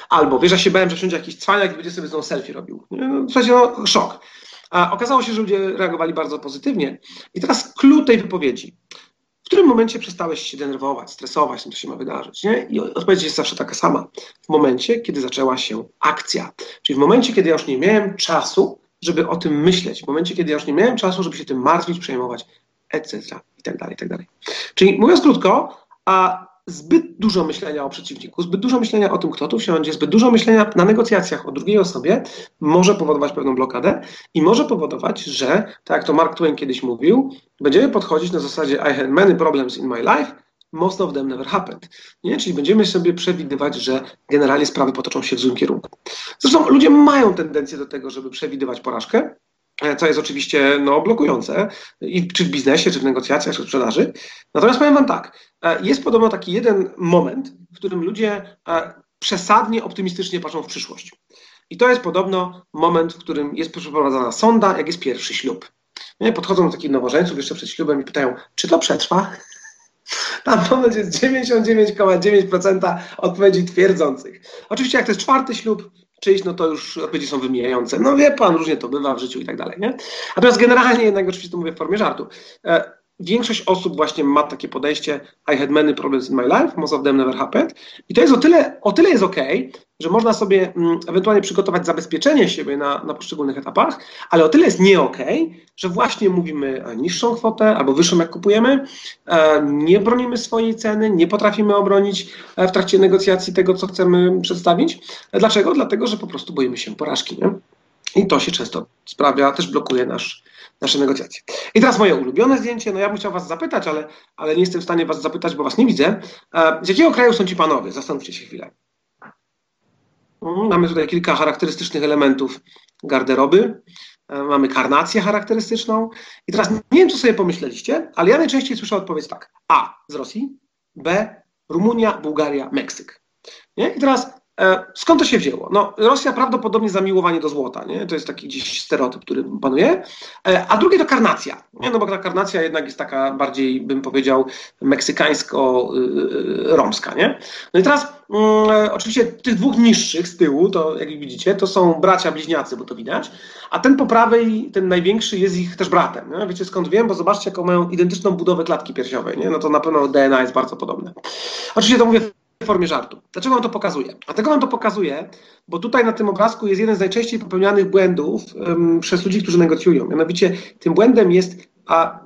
Albo, wiesz, ja się bałem, że wsiądzie jakiś cwaniak i będzie sobie znowu selfie robił. No, sensie, no, szok. A okazało się, że ludzie reagowali bardzo pozytywnie. I teraz clue tej wypowiedzi. W którym momencie przestałeś się denerwować, stresować, tym, co się ma wydarzyć? Nie? I odpowiedź jest zawsze taka sama. W momencie, kiedy zaczęła się akcja. Czyli w momencie, kiedy ja już nie miałem czasu, żeby o tym myśleć. W momencie, kiedy ja już nie miałem czasu, żeby się tym martwić, przejmować, etc. i tak tak dalej. Czyli mówiąc krótko, a zbyt dużo myślenia o przeciwniku, zbyt dużo myślenia o tym, kto tu wsiądzie, zbyt dużo myślenia na negocjacjach o drugiej osobie może powodować pewną blokadę i może powodować, że, tak jak to Mark Twain kiedyś mówił, będziemy podchodzić na zasadzie I had many problems in my life, most of them never happened. Nie? Czyli będziemy sobie przewidywać, że generalnie sprawy potoczą się w złym kierunku. Zresztą ludzie mają tendencję do tego, żeby przewidywać porażkę, co jest oczywiście no, blokujące, i czy w biznesie, czy w negocjacjach, czy w sprzedaży. Natomiast powiem Wam tak, e, jest podobno taki jeden moment, w którym ludzie e, przesadnie optymistycznie patrzą w przyszłość. I to jest podobno moment, w którym jest przeprowadzana sonda, jak jest pierwszy ślub. Nie? Podchodzą do takich nowożeńców jeszcze przed ślubem i pytają, czy to przetrwa? Tam moment jest 99,9% odpowiedzi twierdzących. Oczywiście jak to jest czwarty ślub, czyjś, no to już odpowiedzi są wymijające. No wie pan, różnie to bywa w życiu i tak dalej, nie? Natomiast generalnie jednak oczywiście to mówię w formie żartu. Większość osób właśnie ma takie podejście I had many problems in my life, most of them never happened. I to jest o tyle, o tyle jest ok, że można sobie mm, ewentualnie przygotować zabezpieczenie siebie na, na poszczególnych etapach, ale o tyle jest nie ok, że właśnie mówimy niższą kwotę albo wyższą jak kupujemy, e, nie bronimy swojej ceny, nie potrafimy obronić e, w trakcie negocjacji tego, co chcemy przedstawić. Dlaczego? Dlatego, że po prostu boimy się porażki. Nie? I to się często sprawia, też blokuje nasz, nasze negocjacje. I teraz moje ulubione zdjęcie. No ja bym chciał Was zapytać, ale, ale nie jestem w stanie Was zapytać, bo Was nie widzę. E, z jakiego kraju są ci panowie? Zastanówcie się chwilę. Mhm, mamy tutaj kilka charakterystycznych elementów garderoby. E, mamy karnację charakterystyczną. I teraz nie wiem, co sobie pomyśleliście, ale ja najczęściej słyszę odpowiedź tak. A. Z Rosji. B. Rumunia, Bułgaria, Meksyk. Nie? I teraz skąd to się wzięło? No, Rosja prawdopodobnie zamiłowanie do złota, nie? to jest taki gdzieś stereotyp, który panuje, e, a drugie to karnacja, nie? no bo ta karnacja jednak jest taka bardziej, bym powiedział, meksykańsko-romska. Nie? No i teraz mm, oczywiście tych dwóch niższych z tyłu, to jak widzicie, to są bracia bliźniacy, bo to widać, a ten po prawej, ten największy jest ich też bratem. Nie? Wiecie skąd wiem? Bo zobaczcie, jaką mają identyczną budowę klatki piersiowej, nie? no to na pewno DNA jest bardzo podobne. Oczywiście to mówię w formie żartu. Dlaczego wam to pokazuję? Dlatego wam to pokazuję, bo tutaj na tym obrazku jest jeden z najczęściej popełnianych błędów um, przez ludzi, którzy negocjują. Mianowicie tym błędem jest a,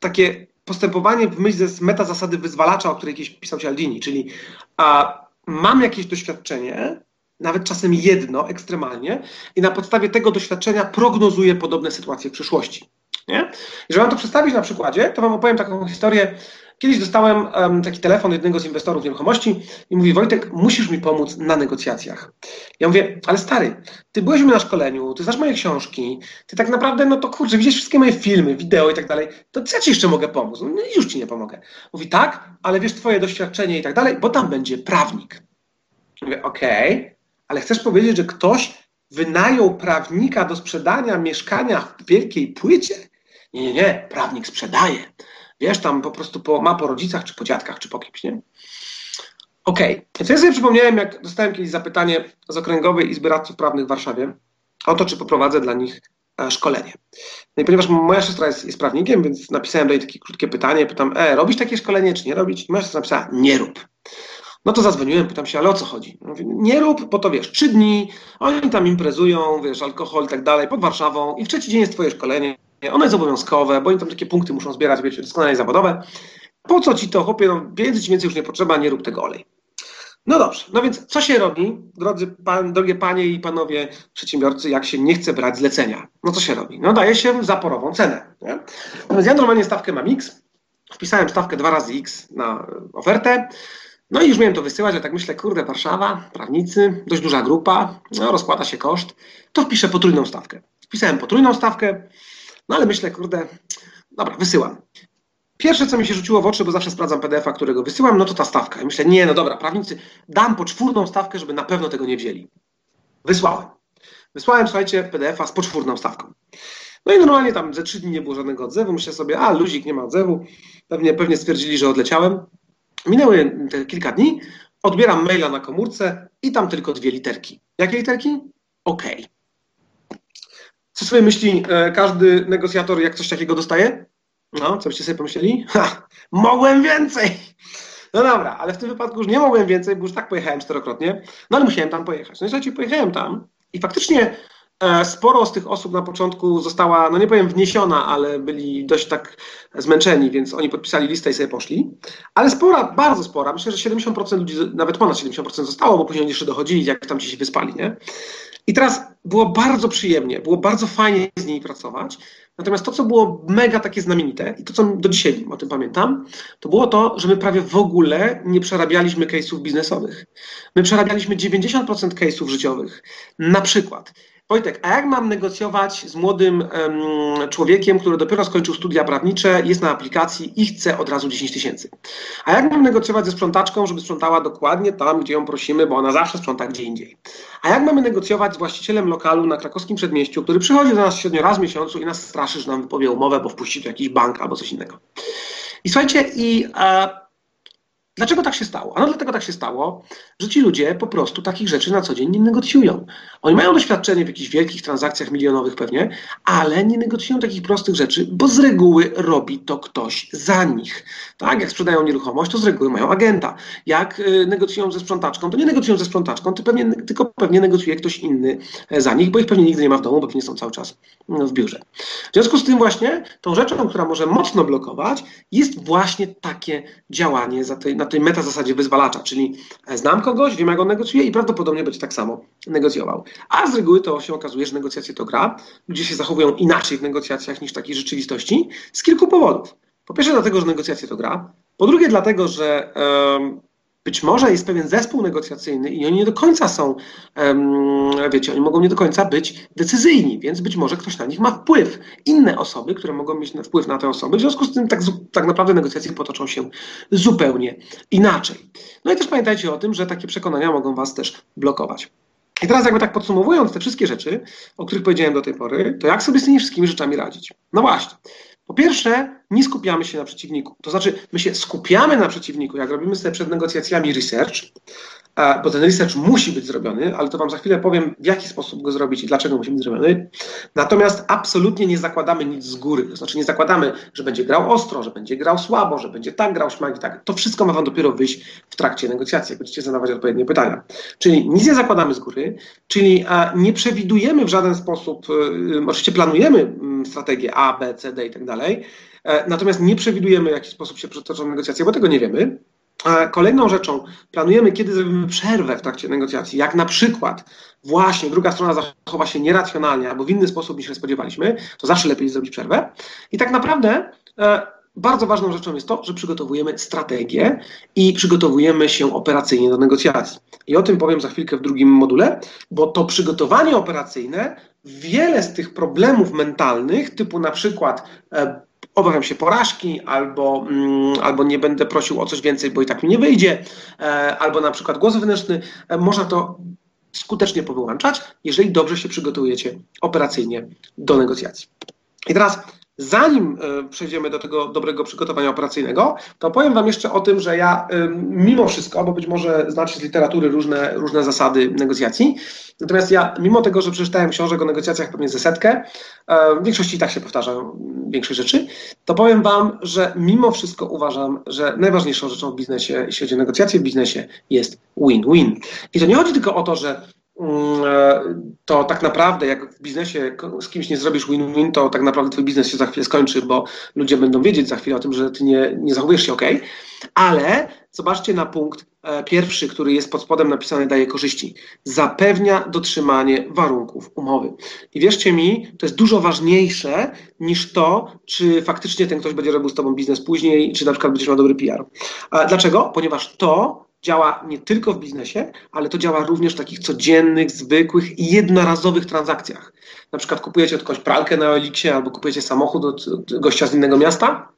takie postępowanie w myśl z meta zasady wyzwalacza, o której kiedyś pisał Cialdini, czyli a, mam jakieś doświadczenie, nawet czasem jedno, ekstremalnie, i na podstawie tego doświadczenia prognozuję podobne sytuacje w przyszłości. Nie? I żeby wam to przedstawić na przykładzie, to wam opowiem taką historię Kiedyś dostałem um, taki telefon jednego z inwestorów nieruchomości i mówi: Wojtek, musisz mi pomóc na negocjacjach. Ja mówię: Ale stary, ty byłeś mnie na szkoleniu, ty znasz moje książki, ty tak naprawdę, no to kurczę, widzisz wszystkie moje filmy, wideo i tak dalej, to co ja ci jeszcze mogę pomóc? No już ci nie pomogę. Mówi: Tak, ale wiesz, twoje doświadczenie i tak dalej, bo tam będzie prawnik. Mówię: Okej, okay, ale chcesz powiedzieć, że ktoś wynajął prawnika do sprzedania mieszkania w wielkiej płycie? Nie, nie, nie, prawnik sprzedaje. Wiesz, tam po prostu po, ma po rodzicach, czy po dziadkach, czy po kimś, nie? Okej. Okay. Więc ja sobie przypomniałem, jak dostałem kiedyś zapytanie z Okręgowej Izby Radców Prawnych w Warszawie o to, czy poprowadzę dla nich e, szkolenie. No i ponieważ moja siostra jest, jest prawnikiem, więc napisałem do niej takie krótkie pytanie, pytam, e, robisz takie szkolenie, czy nie robić? I moja siostra napisała, nie rób. No to zadzwoniłem, pytam się, ale o co chodzi? Mówię, nie rób, bo to wiesz, trzy dni, oni tam imprezują, wiesz, alkohol i tak dalej, pod Warszawą i w trzeci dzień jest twoje szkolenie, ono jest obowiązkowe, bo oni tam takie punkty muszą zbierać, wiecie, doskonale zawodowe. Po co ci to, chłopie, no pieniędzy ci więcej już nie potrzeba, nie rób tego olej. No dobrze, no więc co się robi, drodzy pan, drogie panie i panowie przedsiębiorcy, jak się nie chce brać zlecenia? No co się robi? No daje się zaporową cenę. Nie? No więc ja normalnie stawkę mam X, wpisałem stawkę 2 razy X na ofertę, no i już miałem to wysyłać, ale tak myślę, kurde, Warszawa, prawnicy, dość duża grupa, no rozkłada się koszt, to wpiszę potrójną stawkę. Wpisałem potrójną stawkę, no ale myślę, kurde, dobra, wysyłam. Pierwsze, co mi się rzuciło w oczy, bo zawsze sprawdzam PDF-a, którego wysyłam, no to ta stawka. I myślę, nie, no dobra, prawnicy, dam poczwórną stawkę, żeby na pewno tego nie wzięli. Wysłałem. Wysłałem, słuchajcie, PDF-a z poczwórną stawką. No i normalnie tam ze trzy dni nie było żadnego odzewu. Myślę sobie, a luzik, nie ma odzewu. Pewnie, pewnie stwierdzili, że odleciałem. Minęły te kilka dni odbieram maila na komórce i tam tylko dwie literki. Jakie literki? OK. Co sobie myśli e, każdy negocjator, jak coś takiego dostaje? No, co byście sobie pomyśleli? Ha, mogłem więcej! No dobra, ale w tym wypadku już nie mogłem więcej, bo już tak pojechałem czterokrotnie, no ale musiałem tam pojechać. No i słuchajcie, pojechałem tam i faktycznie e, sporo z tych osób na początku została, no nie powiem wniesiona, ale byli dość tak zmęczeni, więc oni podpisali listę i sobie poszli. Ale spora, bardzo spora, myślę, że 70% ludzi, nawet ponad 70% zostało, bo później jeszcze dochodzili, jak tam ci się wyspali, nie? I teraz było bardzo przyjemnie, było bardzo fajnie z nimi pracować. Natomiast to, co było mega takie znamienite i to, co do dzisiaj o tym pamiętam, to było to, że my prawie w ogóle nie przerabialiśmy case'ów biznesowych. My przerabialiśmy 90% case'ów życiowych. Na przykład Wojtek, a jak mam negocjować z młodym um, człowiekiem, który dopiero skończył studia prawnicze, jest na aplikacji i chce od razu 10 tysięcy? A jak mam negocjować ze sprzątaczką, żeby sprzątała dokładnie tam, gdzie ją prosimy, bo ona zawsze sprząta gdzie indziej? A jak mamy negocjować z właścicielem lokalu na krakowskim przedmieściu, który przychodzi do nas średnio raz w miesiącu i nas straszy, że nam wypowie umowę, bo wpuści tu jakiś bank albo coś innego? I słuchajcie, i e, Dlaczego tak się stało? Ano dlatego tak się stało, że ci ludzie po prostu takich rzeczy na co dzień nie negocjują. Oni mają doświadczenie w jakichś wielkich transakcjach milionowych pewnie, ale nie negocjują takich prostych rzeczy, bo z reguły robi to ktoś za nich. Tak, jak sprzedają nieruchomość, to z reguły mają agenta. Jak y, negocjują ze sprzątaczką, to nie negocjują ze sprzątaczką, to pewnie, tylko pewnie negocjuje ktoś inny e, za nich, bo ich pewnie nigdy nie ma w domu, bo pewnie są cały czas no, w biurze. W związku z tym właśnie tą rzeczą, która może mocno blokować, jest właśnie takie działanie za tej, na tej meta zasadzie wyzwalacza, czyli e, znam kogoś, wiem jak on negocjuje i prawdopodobnie będzie tak samo negocjował. A z reguły to się okazuje, że negocjacje to gra. Ludzie się zachowują inaczej w negocjacjach niż w takiej rzeczywistości z kilku powodów. Po pierwsze dlatego, że negocjacje to gra. Po drugie dlatego, że być może jest pewien zespół negocjacyjny i oni nie do końca są, wiecie, oni mogą nie do końca być decyzyjni, więc być może ktoś na nich ma wpływ. Inne osoby, które mogą mieć wpływ na te osoby, w związku z tym tak, tak naprawdę negocjacje potoczą się zupełnie inaczej. No i też pamiętajcie o tym, że takie przekonania mogą Was też blokować. I teraz jakby tak podsumowując te wszystkie rzeczy, o których powiedziałem do tej pory, to jak sobie z tymi wszystkimi rzeczami radzić? No właśnie. Po pierwsze, nie skupiamy się na przeciwniku. To znaczy, my się skupiamy na przeciwniku, jak robimy sobie przed negocjacjami research, bo ten research musi być zrobiony, ale to Wam za chwilę powiem, w jaki sposób go zrobić i dlaczego musi być zrobiony. Natomiast absolutnie nie zakładamy nic z góry. To znaczy, nie zakładamy, że będzie grał ostro, że będzie grał słabo, że będzie tak grał szmak i tak. To wszystko ma Wam dopiero wyjść w trakcie negocjacji, jak będziecie zadawać odpowiednie pytania. Czyli nic nie zakładamy z góry, czyli nie przewidujemy w żaden sposób, y, oczywiście planujemy mm, strategię A, B, C, D i tak dalej, e, natomiast nie przewidujemy, w jaki sposób się przetoczą negocjacje, bo tego nie wiemy. Kolejną rzeczą, planujemy, kiedy zrobimy przerwę w trakcie negocjacji, jak na przykład właśnie druga strona zachowa się nieracjonalnie albo w inny sposób niż się spodziewaliśmy, to zawsze lepiej zrobić przerwę. I tak naprawdę e, bardzo ważną rzeczą jest to, że przygotowujemy strategię i przygotowujemy się operacyjnie do negocjacji. I o tym powiem za chwilkę w drugim module, bo to przygotowanie operacyjne wiele z tych problemów mentalnych, typu na przykład e, obawiam się porażki, albo, mm, albo nie będę prosił o coś więcej, bo i tak mi nie wyjdzie, e, albo na przykład głos wewnętrzny, e, można to skutecznie powyłączać, jeżeli dobrze się przygotujecie operacyjnie do negocjacji. I teraz Zanim e, przejdziemy do tego dobrego przygotowania operacyjnego, to powiem Wam jeszcze o tym, że ja mimo wszystko, bo być może znacie z literatury różne, różne zasady negocjacji, natomiast ja mimo tego, że przeczytałem książek o negocjacjach pewnie ze setkę, w większości i tak się powtarzają większość rzeczy, to powiem Wam, że mimo wszystko uważam, że najważniejszą rzeczą w biznesie, jeśli chodzi o negocjacje w biznesie, jest win-win. I to nie chodzi tylko o to, że e, to tak naprawdę jak w biznesie z kimś nie zrobisz win-win, to tak naprawdę twój biznes się za chwilę skończy, bo ludzie będą wiedzieć za chwilę o tym, że ty nie, nie zachowujesz się ok. Ale zobaczcie na punkt e, pierwszy, który jest pod spodem napisany daje korzyści. Zapewnia dotrzymanie warunków umowy. I wierzcie mi, to jest dużo ważniejsze niż to, czy faktycznie ten ktoś będzie robił z tobą biznes później, czy na przykład będziesz miał dobry PR. Dlaczego? Ponieważ to działa nie tylko w biznesie, ale to działa również w takich codziennych, zwykłych i jednorazowych transakcjach. Na przykład kupujecie od kogoś pralkę na Elixie albo kupujecie samochód od, od gościa z innego miasta,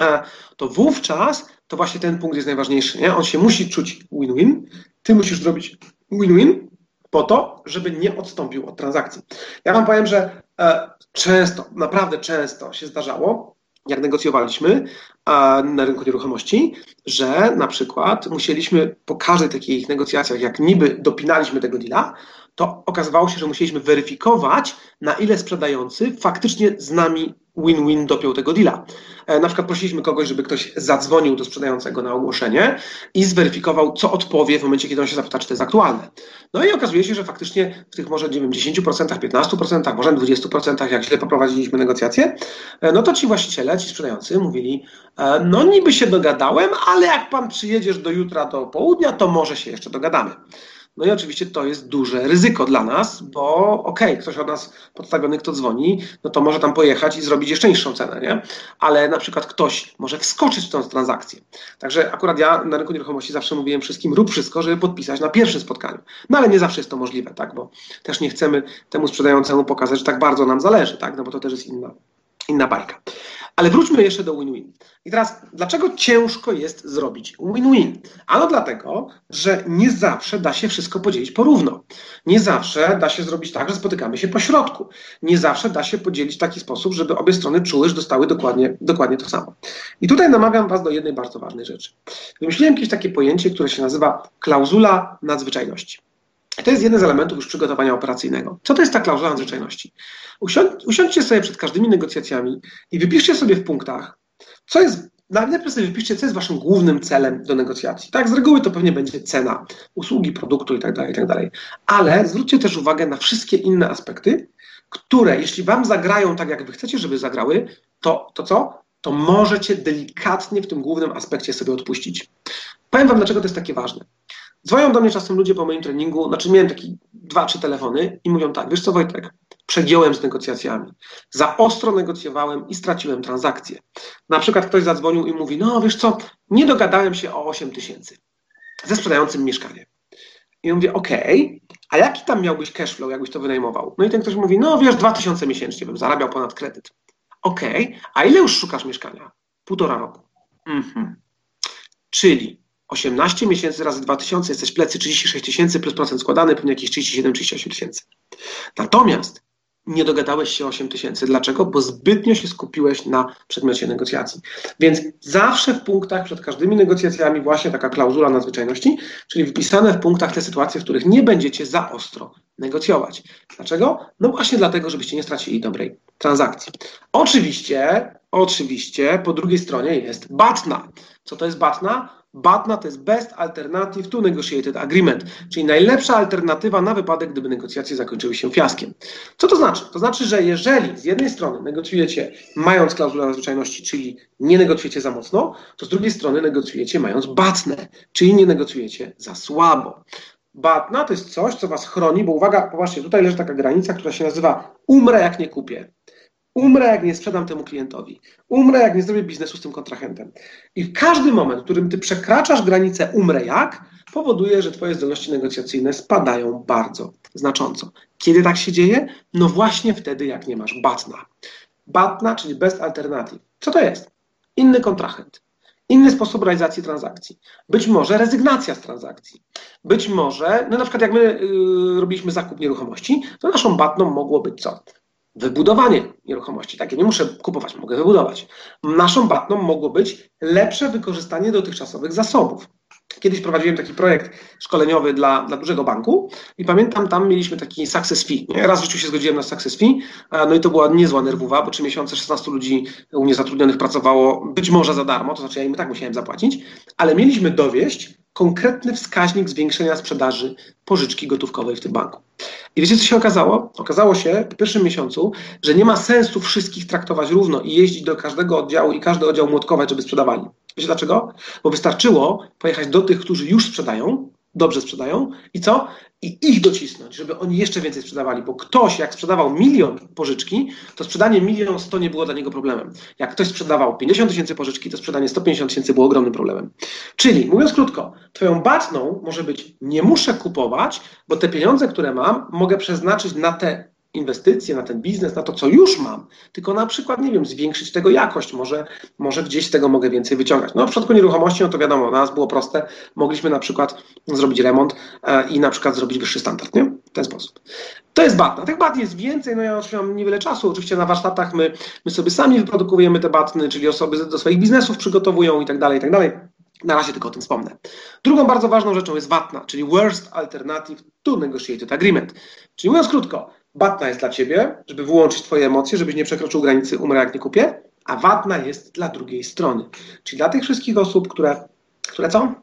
e, to wówczas to właśnie ten punkt jest najważniejszy. Nie? On się musi czuć win-win, ty musisz zrobić win-win po to, żeby nie odstąpił od transakcji. Ja wam powiem, że e, często, naprawdę często się zdarzało, jak negocjowaliśmy na rynku nieruchomości, że na przykład musieliśmy po każdej takich negocjacjach, jak niby dopinaliśmy tego deala, to okazywało się, że musieliśmy weryfikować, na ile sprzedający faktycznie z nami win-win dopiął tego deala. E, na przykład prosiliśmy kogoś, żeby ktoś zadzwonił do sprzedającego na ogłoszenie i zweryfikował, co odpowie w momencie, kiedy on się zapyta, czy to jest aktualne. No i okazuje się, że faktycznie w tych może nie wiem, 10%, 15%, może 20%, jak źle poprowadziliśmy negocjacje, e, no to ci właściciele, ci sprzedający mówili, e, no niby się dogadałem, ale jak pan przyjedziesz do jutra do południa, to może się jeszcze dogadamy. No i oczywiście to jest duże ryzyko dla nas, bo okej, okay, ktoś od nas podstawiony, kto dzwoni, no to może tam pojechać i zrobić jeszcze niższą cenę, nie? Ale na przykład ktoś może wskoczyć w tę transakcję. Także akurat ja na rynku nieruchomości zawsze mówiłem wszystkim, rób wszystko, żeby podpisać na pierwszym spotkaniu. No ale nie zawsze jest to możliwe, tak? Bo też nie chcemy temu sprzedającemu pokazać, że tak bardzo nam zależy, tak? No bo to też jest inna, inna bajka. Ale wróćmy jeszcze do win-win. I teraz, dlaczego ciężko jest zrobić win-win? Ano dlatego, że nie zawsze da się wszystko podzielić porówno. Nie zawsze da się zrobić tak, że spotykamy się po środku. Nie zawsze da się podzielić w taki sposób, żeby obie strony czuły, że dostały dokładnie, dokładnie to samo. I tutaj namawiam Was do jednej bardzo ważnej rzeczy. Wymyśliłem jakieś takie pojęcie, które się nazywa klauzula nadzwyczajności. To jest jeden z elementów już przygotowania operacyjnego. Co to jest ta klauzula nadzwyczajności? usiądźcie sobie przed każdymi negocjacjami i wypiszcie sobie w punktach, co jest, najpierw sobie wypiszcie, co jest waszym głównym celem do negocjacji. Tak, z reguły to pewnie będzie cena usługi, produktu itd., tak itd. Tak Ale zwróćcie też uwagę na wszystkie inne aspekty, które jeśli wam zagrają tak, jak wy chcecie, żeby zagrały, to, to co? To możecie delikatnie w tym głównym aspekcie sobie odpuścić. Powiem wam, dlaczego to jest takie ważne. Dzwonią do mnie czasem ludzie po moim treningu, znaczy miałem takie dwa, trzy telefony i mówią tak, wiesz co Wojtek, przegiąłem z negocjacjami. Za ostro negocjowałem i straciłem transakcję. Na przykład ktoś zadzwonił i mówi, no wiesz co, nie dogadałem się o 8 tysięcy ze sprzedającym mieszkanie. I mówię, okej, okay, a jaki tam miałbyś cashflow, jakbyś to wynajmował? No i ten ktoś mówi, no wiesz, 2000 miesięcznie bym zarabiał ponad kredyt. Okej, okay, a ile już szukasz mieszkania? Półtora roku. Mhm. Czyli 18 miesięcy razy 2000, jesteś plecy 36 tysięcy plus procent składany, pewnie jakieś 37-38 tysięcy. Natomiast nie dogadałeś się 8 tysięcy. Dlaczego? Bo zbytnio się skupiłeś na przedmiocie negocjacji. Więc zawsze w punktach przed każdymi negocjacjami właśnie taka klauzula nadzwyczajności, czyli wypisane w punktach te sytuacje, w których nie będziecie za ostro negocjować. Dlaczego? No właśnie dlatego, żebyście nie stracili dobrej transakcji. Oczywiście, oczywiście po drugiej stronie jest BATNA. Co to jest BATNA? BATNA to jest Best Alternative to Negotiated Agreement, czyli najlepsza alternatywa na wypadek, gdyby negocjacje zakończyły się fiaskiem. Co to znaczy? To znaczy, że jeżeli z jednej strony negocjujecie mając klauzulę nadzwyczajności, czyli nie negocjujecie za mocno, to z drugiej strony negocjujecie mając BATNę, czyli nie negocjujecie za słabo. BATNA to jest coś, co Was chroni, bo uwaga, popatrzcie, tutaj leży taka granica, która się nazywa umrę jak nie kupię. Umrę, jak nie sprzedam temu klientowi. Umrę, jak nie zrobię biznesu z tym kontrahentem. I każdy moment, w którym ty przekraczasz granicę umrę jak, powoduje, że twoje zdolności negocjacyjne spadają bardzo znacząco. Kiedy tak się dzieje? No właśnie wtedy, jak nie masz batna. Batna, czyli best alternative. Co to jest? Inny kontrahent. Inny sposób realizacji transakcji. Być może rezygnacja z transakcji. Być może, no na przykład jak my yy, robiliśmy zakup nieruchomości, to naszą batną mogło być co? Wybudowanie nieruchomości. Takie nie muszę kupować, mogę wybudować. Naszą batną mogło być lepsze wykorzystanie dotychczasowych zasobów. Kiedyś prowadziłem taki projekt szkoleniowy dla, dla dużego banku i pamiętam, tam mieliśmy taki success fee. Nie? Raz w życiu się zgodziłem na success fee, no i to była niezła nerwowa, bo trzy miesiące 16 ludzi u mnie zatrudnionych pracowało być może za darmo, to znaczy ja im tak musiałem zapłacić, ale mieliśmy dowieść konkretny wskaźnik zwiększenia sprzedaży pożyczki gotówkowej w tym banku. I wiecie, co się okazało? Okazało się w pierwszym miesiącu, że nie ma sensu wszystkich traktować równo i jeździć do każdego oddziału i każdy oddział młotkować, żeby sprzedawali. Wiecie dlaczego? Bo wystarczyło pojechać do tych, którzy już sprzedają, dobrze sprzedają i co? I ich docisnąć, żeby oni jeszcze więcej sprzedawali, bo ktoś jak sprzedawał milion pożyczki, to sprzedanie milion sto nie było dla niego problemem. Jak ktoś sprzedawał 50 tysięcy pożyczki, to sprzedanie 150 tysięcy było ogromnym problemem. Czyli mówiąc krótko, twoją batną może być nie muszę kupować, bo te pieniądze, które mam, mogę przeznaczyć na te inwestycje, na ten biznes, na to, co już mam, tylko na przykład, nie wiem, zwiększyć tego jakość, może, może gdzieś z tego mogę więcej wyciągać. No w przypadku nieruchomości, no to wiadomo, dla nas było proste, mogliśmy na przykład zrobić remont e, i na przykład zrobić wyższy standard, nie? W ten sposób. To jest batna. Tych bat jest więcej, no ja oczywiście mam niewiele czasu. Oczywiście na warsztatach my, my sobie sami wyprodukujemy te batny, czyli osoby do swoich biznesów przygotowują i tak dalej, i tak dalej. Na razie tylko o tym wspomnę. Drugą bardzo ważną rzeczą jest watna, czyli Worst Alternative to Negotiated Agreement. Czyli mówiąc krótko, batna jest dla ciebie, żeby wyłączyć twoje emocje, żebyś nie przekroczył granicy umrę jak nie kupię, a watna jest dla drugiej strony. Czyli dla tych wszystkich osób, które, które co?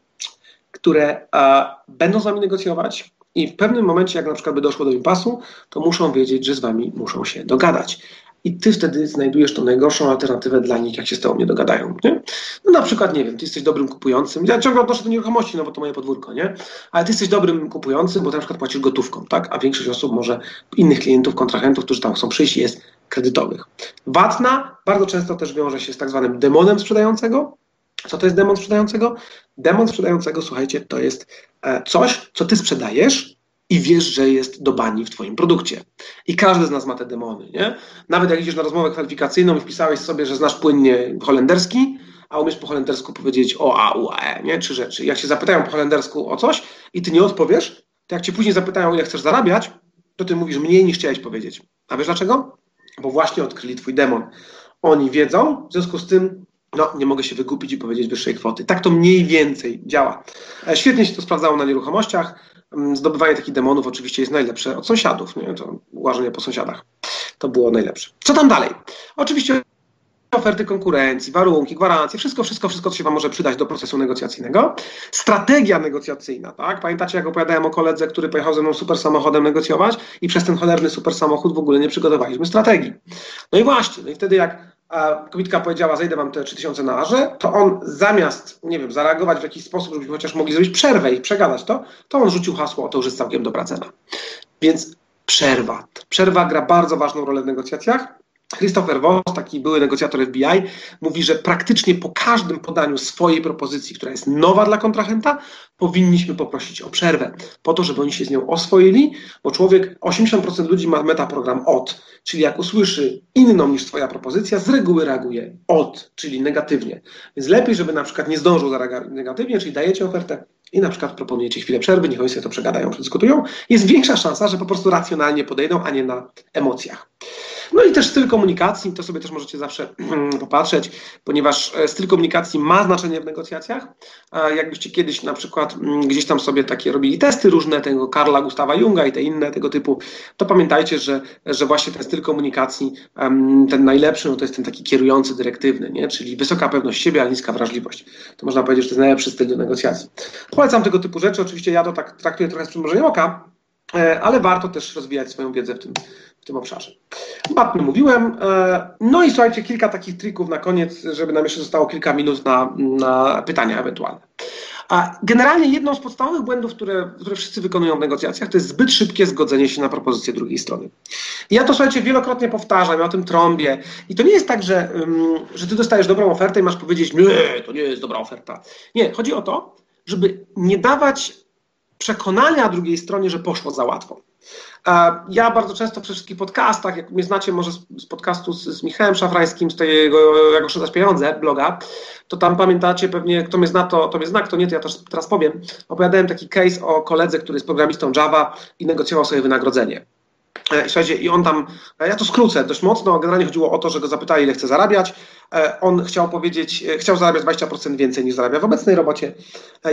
Które e, będą z wami negocjować, i w pewnym momencie, jak na przykład by doszło do impasu, to muszą wiedzieć, że z wami muszą się dogadać. I ty wtedy znajdujesz tą najgorszą alternatywę dla nich, jak się z tobą nie dogadają. Nie? No na przykład, nie wiem, ty jesteś dobrym kupującym. Ja ciągle odnoszę do nieruchomości, no bo to moje podwórko, nie? Ale ty jesteś dobrym kupującym, bo na przykład płacisz gotówką, tak? A większość osób może, innych klientów, kontrahentów, którzy tam chcą przyjść, jest kredytowych. Watna bardzo często też wiąże się z tak zwanym demonem sprzedającego. Co to jest demon sprzedającego? Demon sprzedającego, słuchajcie, to jest e, coś, co ty sprzedajesz, i wiesz, że jest do bani w Twoim produkcie. I każdy z nas ma te demony, nie? Nawet jak idziesz na rozmowę kwalifikacyjną i wpisałeś sobie, że znasz płynnie holenderski, a umiesz po holendersku powiedzieć o, a, u, e, nie? Trzy rzeczy. Jak się zapytają po holendersku o coś i ty nie odpowiesz, to jak cię później zapytają, ile chcesz zarabiać, to ty mówisz mniej niż chciałeś powiedzieć. A wiesz dlaczego? Bo właśnie odkryli twój demon. Oni wiedzą, w związku z tym no, nie mogę się wygupić i powiedzieć wyższej kwoty. Tak to mniej więcej działa. E, świetnie się to sprawdzało na nieruchomościach. Mm, zdobywanie takich demonów oczywiście jest najlepsze od sąsiadów, nie? to łażenie po sąsiadach. To było najlepsze. Co tam dalej? Oczywiście oferty konkurencji, warunki, gwarancje, wszystko, wszystko, wszystko, co się Wam może przydać do procesu negocjacyjnego. Strategia negocjacyjna, tak? Pamiętacie, jak opowiadałem o koledze, który pojechał ze mną super samochodem negocjować i przez ten cholerny super samochód w ogóle nie przygotowaliśmy strategii. No i właśnie, no i wtedy jak a kobitka powiedziała, zejdę wam te 3000 na arze, to on zamiast, nie wiem, zareagować w jakiś sposób, żebyśmy chociaż mogli zrobić przerwę i przegadać to, to on rzucił hasło, to już jest całkiem dobra cena. Więc przerwa. Przerwa gra bardzo ważną rolę w negocjacjach Christopher Voss, taki były negocjator FBI, mówi, że praktycznie po każdym podaniu swojej propozycji, która jest nowa dla kontrahenta, powinniśmy poprosić o przerwę, po to, żeby oni się z nią oswoili, bo człowiek, 80% ludzi ma metaprogram od, czyli jak usłyszy inną niż twoja propozycja, z reguły reaguje od, czyli negatywnie. Więc lepiej, żeby na przykład nie zdążył zareagować negatywnie, czyli dajecie ofertę i na przykład proponujecie chwilę przerwy, niech oni sobie to przegadają, przedyskutują, jest większa szansa, że po prostu racjonalnie podejdą, a nie na emocjach. No i też styl komunikacji, to sobie też możecie zawsze mm, popatrzeć, ponieważ e, styl komunikacji ma znaczenie w negocjacjach. Jakbyście kiedyś na przykład mm, gdzieś tam sobie takie robili testy różne, tego Karla Gustawa Junga i te inne tego typu, to pamiętajcie, że, że właśnie ten styl komunikacji, ten najlepszy, no to jest ten taki kierujący, dyrektywny, nie? czyli wysoka pewność siebie, ale niska wrażliwość. To można powiedzieć, że to jest najlepszy styl do negocjacji. Polecam tego typu rzeczy, oczywiście ja to tak traktuję trochę z przymrużeniem oka, e, ale warto też rozwijać swoją wiedzę w tym, w tym obszarze. Batny mówiłem. E, no i słuchajcie, kilka takich trików na koniec, żeby nam jeszcze zostało kilka minut na, na pytania ewentualne. A generalnie jedną z podstawowych błędów, które, które wszyscy wykonują w negocjacjach, to jest zbyt szybkie zgodzenie się na propozycję drugiej strony. I ja to słuchajcie, wielokrotnie powtarzam, ja o tym trąbię. I to nie jest tak, że, że ty dostajesz dobrą ofertę i masz powiedzieć, nie, to nie jest dobra oferta. Nie, chodzi o to, żeby nie dawać przekonania drugiej stronie, że poszło za łatwo. Ja bardzo często przy wszystkich podcastach, jak mnie znacie może z podcastu z, z Michałem Szafrańskim, z tego Jak oszczędzać pieniądze, bloga, to tam pamiętacie pewnie, kto mnie zna, to, to mnie zna, kto nie, to ja też teraz powiem. Opowiadałem taki case o koledze, który jest programistą Java i negocjował sobie wynagrodzenie. E, słuchajcie, i on tam, e, ja to skrócę dość mocno, generalnie chodziło o to, że go zapytali, ile chce zarabiać. E, on chciał powiedzieć, chciał zarabiać 20% więcej niż zarabia w obecnej robocie.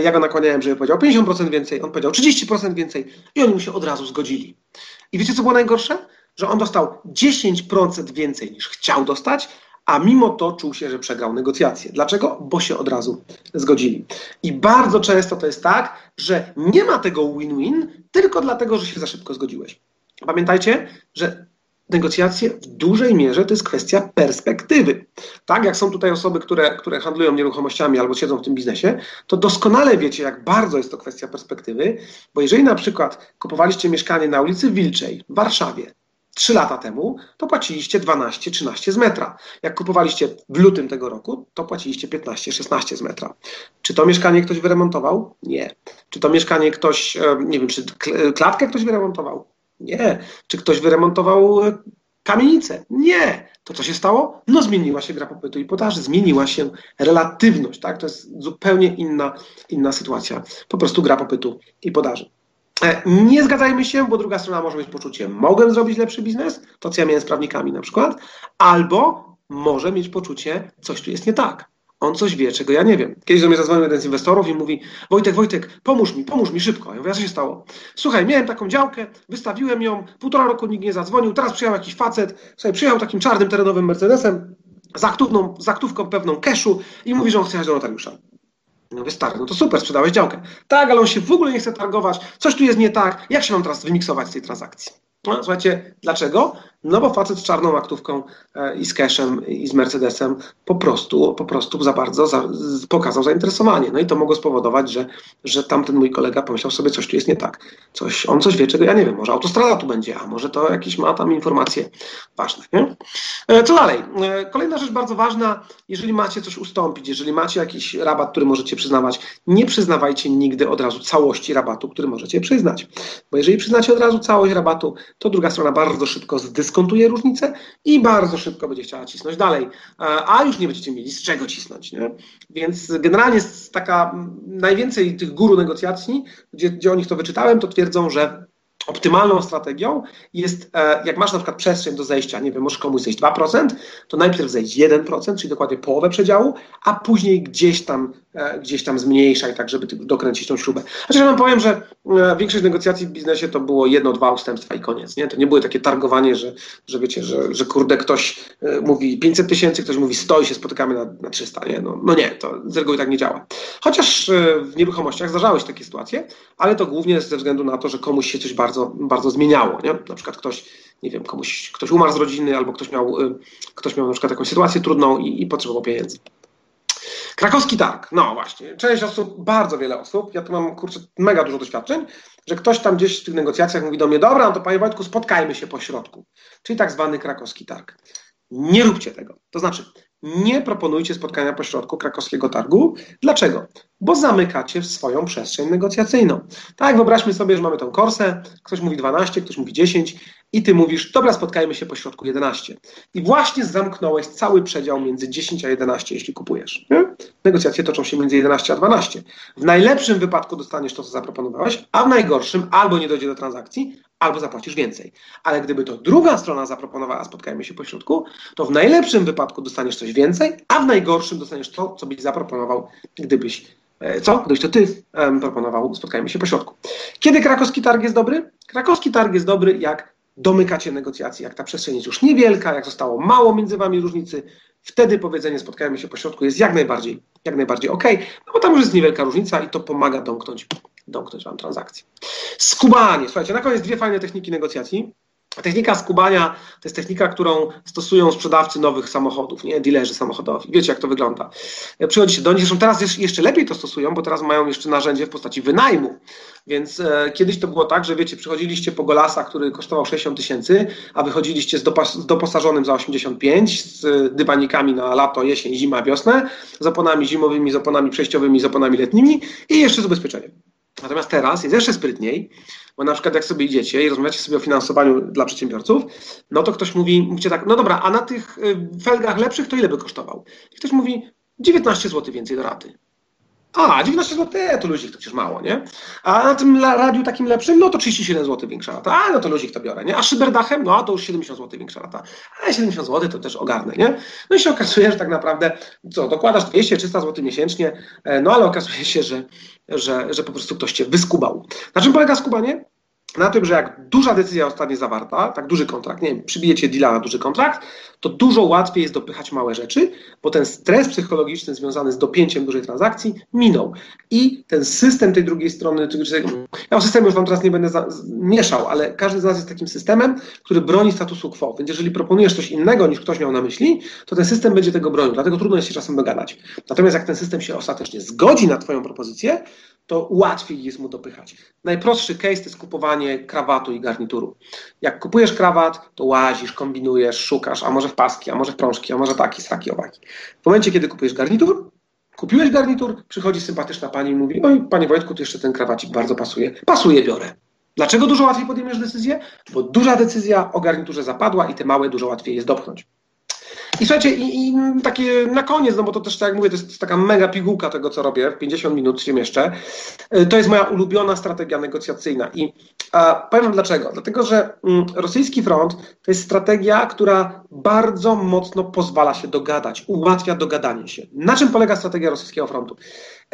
Ja go nakłaniałem, żeby powiedział 50% więcej, on powiedział 30% więcej i oni mu się od razu zgodzili. I wiecie, co było najgorsze? Że on dostał 10% więcej niż chciał dostać, a mimo to czuł się, że przegrał negocjacje. Dlaczego? Bo się od razu zgodzili. I bardzo często to jest tak, że nie ma tego win-win tylko dlatego, że się za szybko zgodziłeś. Pamiętajcie, że negocjacje w dużej mierze to jest kwestia perspektywy. Tak, jak są tutaj osoby, które, które handlują nieruchomościami albo siedzą w tym biznesie, to doskonale wiecie, jak bardzo jest to kwestia perspektywy, bo jeżeli na przykład kupowaliście mieszkanie na ulicy Wilczej w Warszawie 3 lata temu, to płaciliście 12-13 z metra. Jak kupowaliście w lutym tego roku, to płaciliście 15-16 z metra. Czy to mieszkanie ktoś wyremontował? Nie. Czy to mieszkanie ktoś, e, nie wiem, czy klatkę ktoś wyremontował? Nie. Czy ktoś wyremontował e, kamienicę? Nie. To co się stało? No zmieniła się gra popytu i podaży, zmieniła się relatywność, tak? To jest zupełnie inna, inna sytuacja. Po prostu gra popytu i podaży. E, nie zgadzajmy się, bo druga strona może mieć poczucie, mogłem zrobić lepszy biznes, to co ja miałem z prawnikami na przykład, albo może mieć poczucie, coś tu jest nie tak. On coś wie, czego ja nie wiem. Kiedyś do mnie zadzwonił jeden z inwestorów i mówi: Wojtek, Wojtek, pomóż mi, pomóż mi szybko. Ja mówię: Co się stało? Słuchaj, miałem taką działkę, wystawiłem ją, półtora roku nikt nie zadzwonił, teraz przyjechał jakiś facet, sobie przyjechał takim czarnym terenowym Mercedesem z, aktywną, z aktówką pewną cashu i mówi, że on chce jechać do notariusza. No stary, no to super, sprzedałeś działkę. Tak, ale on się w ogóle nie chce targować, coś tu jest nie tak, jak się mam teraz wymiksować z tej transakcji? No, słuchajcie, dlaczego? No bo facet z czarną aktówką e, i z cashem i z Mercedesem po prostu, po prostu za bardzo za, pokazał zainteresowanie. No i to mogło spowodować, że, że tamten mój kolega pomyślał sobie, coś tu jest nie tak. Coś, on coś wie, czego ja nie wiem. Może autostrada tu będzie, a może to jakieś ma tam informacje ważne. Nie? E, co dalej? E, kolejna rzecz bardzo ważna, jeżeli macie coś ustąpić, jeżeli macie jakiś rabat, który możecie przyznawać, nie przyznawajcie nigdy od razu całości rabatu, który możecie przyznać. Bo jeżeli przyznacie od razu całość rabatu, to druga strona bardzo szybko zdyskontuje różnicę i bardzo szybko będzie chciała cisnąć dalej, a już nie będziecie mieli z czego cisnąć. Nie? Więc generalnie jest taka najwięcej tych guru negocjacji, gdzie, gdzie o nich to wyczytałem, to twierdzą, że optymalną strategią jest, e, jak masz na przykład przestrzeń do zejścia, nie wiem, możesz komuś zejść 2%, to najpierw zejść 1%, czyli dokładnie połowę przedziału, a później gdzieś tam, e, gdzieś tam zmniejszaj, tak żeby dokręcić tą śrubę. Znaczy, ja wam powiem, że e, większość negocjacji w biznesie to było jedno, dwa ustępstwa i koniec, nie? To nie było takie targowanie, że, że wiecie, że, że kurde ktoś mówi 500 tysięcy, ktoś mówi 100 i się spotykamy na, na 300, nie? No, no nie, to z reguły tak nie działa. Chociaż w nieruchomościach zdarzały się takie sytuacje, ale to głównie ze względu na to, że komuś się coś bardzo bardzo, bardzo zmieniało. Nie? Na przykład ktoś, nie wiem, komuś, ktoś umarł z rodziny, albo ktoś miał, y, ktoś miał na przykład jakąś sytuację trudną i, i potrzebował pieniędzy. Krakowski targ, no właśnie, część osób, bardzo wiele osób, ja tu mam kurczę mega dużo doświadczeń, że ktoś tam gdzieś w tych negocjacjach mówi do mnie, dobra, no to panie Wojtku, spotkajmy się po środku, czyli tak zwany krakowski targ. Nie róbcie tego. To znaczy, nie proponujcie spotkania pośrodku krakowskiego targu. Dlaczego? Bo zamykacie swoją przestrzeń negocjacyjną. Tak, wyobraźmy sobie, że mamy tą korsę, ktoś mówi 12, ktoś mówi 10 i ty mówisz, dobra, spotkajmy się pośrodku 11. I właśnie zamknąłeś cały przedział między 10 a 11, jeśli kupujesz. Nie? Negocjacje toczą się między 11 a 12. W najlepszym wypadku dostaniesz to, co zaproponowałeś, a w najgorszym albo nie dojdzie do transakcji, albo zapłacisz więcej. Ale gdyby to druga strona zaproponowała, spotkajmy się pośrodku, to w najlepszym wypadku dostaniesz coś więcej, a w najgorszym dostaniesz to, co byś zaproponował, gdybyś co? Gdybyś to ty um, proponował, spotkajmy się pośrodku. Kiedy krakowski targ jest dobry? Krakowski targ jest dobry, jak domykacie negocjacje, jak ta przestrzeń jest już niewielka, jak zostało mało między wami różnicy, wtedy powiedzenie spotkajmy się pośrodku jest jak najbardziej, jak najbardziej ok, no bo tam już jest niewielka różnica i to pomaga domknąć domknąć Wam transakcję. Skubanie. Słuchajcie, na koniec dwie fajne techniki negocjacji. Technika skubania to jest technika, którą stosują sprzedawcy nowych samochodów, nie dilerzy samochodowi. Wiecie, jak to wygląda. Przychodzicie do nich, zresztą teraz jeszcze lepiej to stosują, bo teraz mają jeszcze narzędzie w postaci wynajmu. Więc e, kiedyś to było tak, że wiecie, przychodziliście po Golasa, który kosztował 60 tysięcy, a wychodziliście z, dopas- z doposażonym za 85, z dywanikami na lato, jesień, zima, wiosnę, z oponami zimowymi, z oponami przejściowymi, z oponami letnimi i jeszcze z ubezpieczeniem. Natomiast teraz jest jeszcze sprytniej, bo na przykład jak sobie idziecie i rozmawiacie sobie o finansowaniu dla przedsiębiorców, no to ktoś mówi, mówicie tak, no dobra, a na tych y, felgach lepszych to ile by kosztował? I ktoś mówi 19 zł więcej do raty. A, 19 zł, to luzik to przecież mało, nie? A na tym radiu takim lepszym, no to 37 zł większa rata. A, no to luzik to biorę, nie? A szyberdachem, no to już 70 zł większa rata. A 70 zł to też ogarnę, nie? No i się okazuje, że tak naprawdę, co, dokładasz 200-300 zł miesięcznie, e, no ale okazuje się, że, że, że po prostu ktoś cię wyskubał. Na czym polega skubanie? Na tym, że jak duża decyzja zostanie zawarta, tak duży kontrakt, nie wiem, przybijecie deala na duży kontrakt, to dużo łatwiej jest dopychać małe rzeczy, bo ten stres psychologiczny związany z dopięciem dużej transakcji minął. I ten system tej drugiej strony, ja o systemie już wam teraz nie będę za, mieszał, ale każdy z nas jest takim systemem, który broni statusu quo. Więc jeżeli proponujesz coś innego niż ktoś miał na myśli, to ten system będzie tego bronił, dlatego trudno jest się czasem dogadać. Natomiast jak ten system się ostatecznie zgodzi na twoją propozycję, to łatwiej jest mu dopychać. Najprostszy case to jest kupowanie krawatu i garnituru. Jak kupujesz krawat, to łazisz, kombinujesz, szukasz, a może w paski, a może w prążki, a może taki, saki, owaki. W momencie, kiedy kupujesz garnitur, kupiłeś garnitur, przychodzi sympatyczna pani i mówi, oj, panie Wojtku, tu jeszcze ten krawacik bardzo pasuje. Pasuje, biorę. Dlaczego dużo łatwiej podejmiesz decyzję? Bo duża decyzja o garniturze zapadła i te małe dużo łatwiej jest dopchnąć. I słuchajcie, i, i, takie na koniec, no bo to też tak jak mówię, to jest taka mega pigułka tego, co robię, w 50 minut się mieszczę. Y, to jest moja ulubiona strategia negocjacyjna. I a, powiem wam dlaczego. Dlatego, że mm, rosyjski front to jest strategia, która bardzo mocno pozwala się dogadać, ułatwia dogadanie się. Na czym polega strategia rosyjskiego frontu?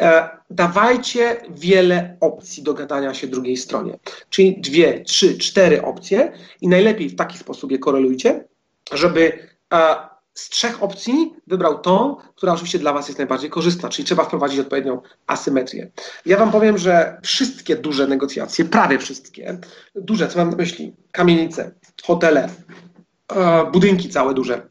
E, dawajcie wiele opcji dogadania się drugiej stronie. Czyli dwie, trzy, cztery opcje i najlepiej w taki sposób je korelujcie, żeby e, z trzech opcji wybrał tą, która oczywiście dla Was jest najbardziej korzystna, czyli trzeba wprowadzić odpowiednią asymetrię. Ja Wam powiem, że wszystkie duże negocjacje, prawie wszystkie, duże, co mam na myśli, kamienice, hotele, e, budynki całe duże,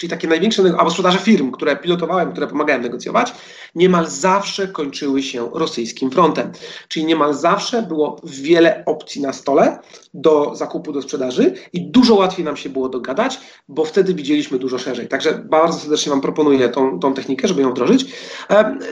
czyli takie największe, albo sprzedaże firm, które pilotowałem, które pomagałem negocjować, niemal zawsze kończyły się rosyjskim frontem. Czyli niemal zawsze było wiele opcji na stole do zakupu, do sprzedaży i dużo łatwiej nam się było dogadać, bo wtedy widzieliśmy dużo szerzej. Także bardzo serdecznie Wam proponuję tą, tą technikę, żeby ją wdrożyć.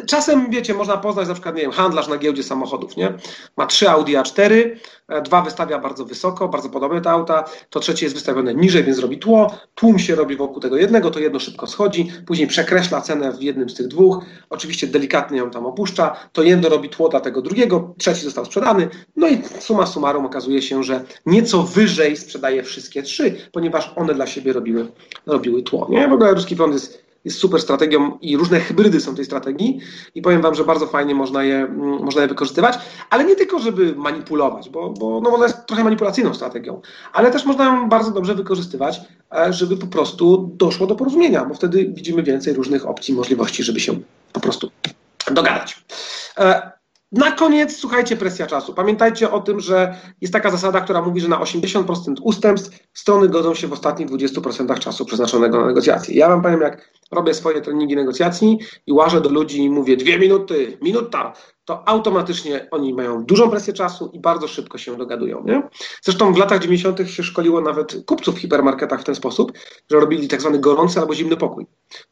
Czasem, wiecie, można poznać na przykład, nie wiem, handlarz na giełdzie samochodów, nie? Ma trzy Audi A4, e, dwa wystawia bardzo wysoko, bardzo podobne te auta, to trzecie jest wystawione niżej, więc robi tło, tłum się robi wokół tego jednego, to jedno szybko schodzi, później przekreśla cenę w jednym z tych dwóch, oczywiście delikatnie ją tam opuszcza, to jedno robi tło dla tego drugiego, trzeci został sprzedany, no i suma summarum okazuje się, że nieco wyżej sprzedaje wszystkie trzy, ponieważ one dla siebie robiły, robiły tło. Nie? W ogóle ruski front jest, jest super strategią i różne hybrydy są tej strategii i powiem Wam, że bardzo fajnie można je, mm, można je wykorzystywać, ale nie tylko, żeby manipulować, bo, bo no ona jest trochę manipulacyjną strategią, ale też można ją bardzo dobrze wykorzystywać, e, żeby po prostu doszło do porozumienia, bo wtedy widzimy więcej różnych opcji, możliwości, żeby się po prostu dogadać. Na koniec, słuchajcie, presja czasu. Pamiętajcie o tym, że jest taka zasada, która mówi, że na 80% ustępstw strony godzą się w ostatnich 20% czasu przeznaczonego na negocjacje. Ja wam powiem, jak robię swoje treningi negocjacji i łażę do ludzi i mówię dwie minuty, minuta, to automatycznie oni mają dużą presję czasu i bardzo szybko się dogadują. Nie? Zresztą w latach 90. się szkoliło nawet kupców w hipermarketach w ten sposób, że robili tak zwany gorący albo zimny pokój.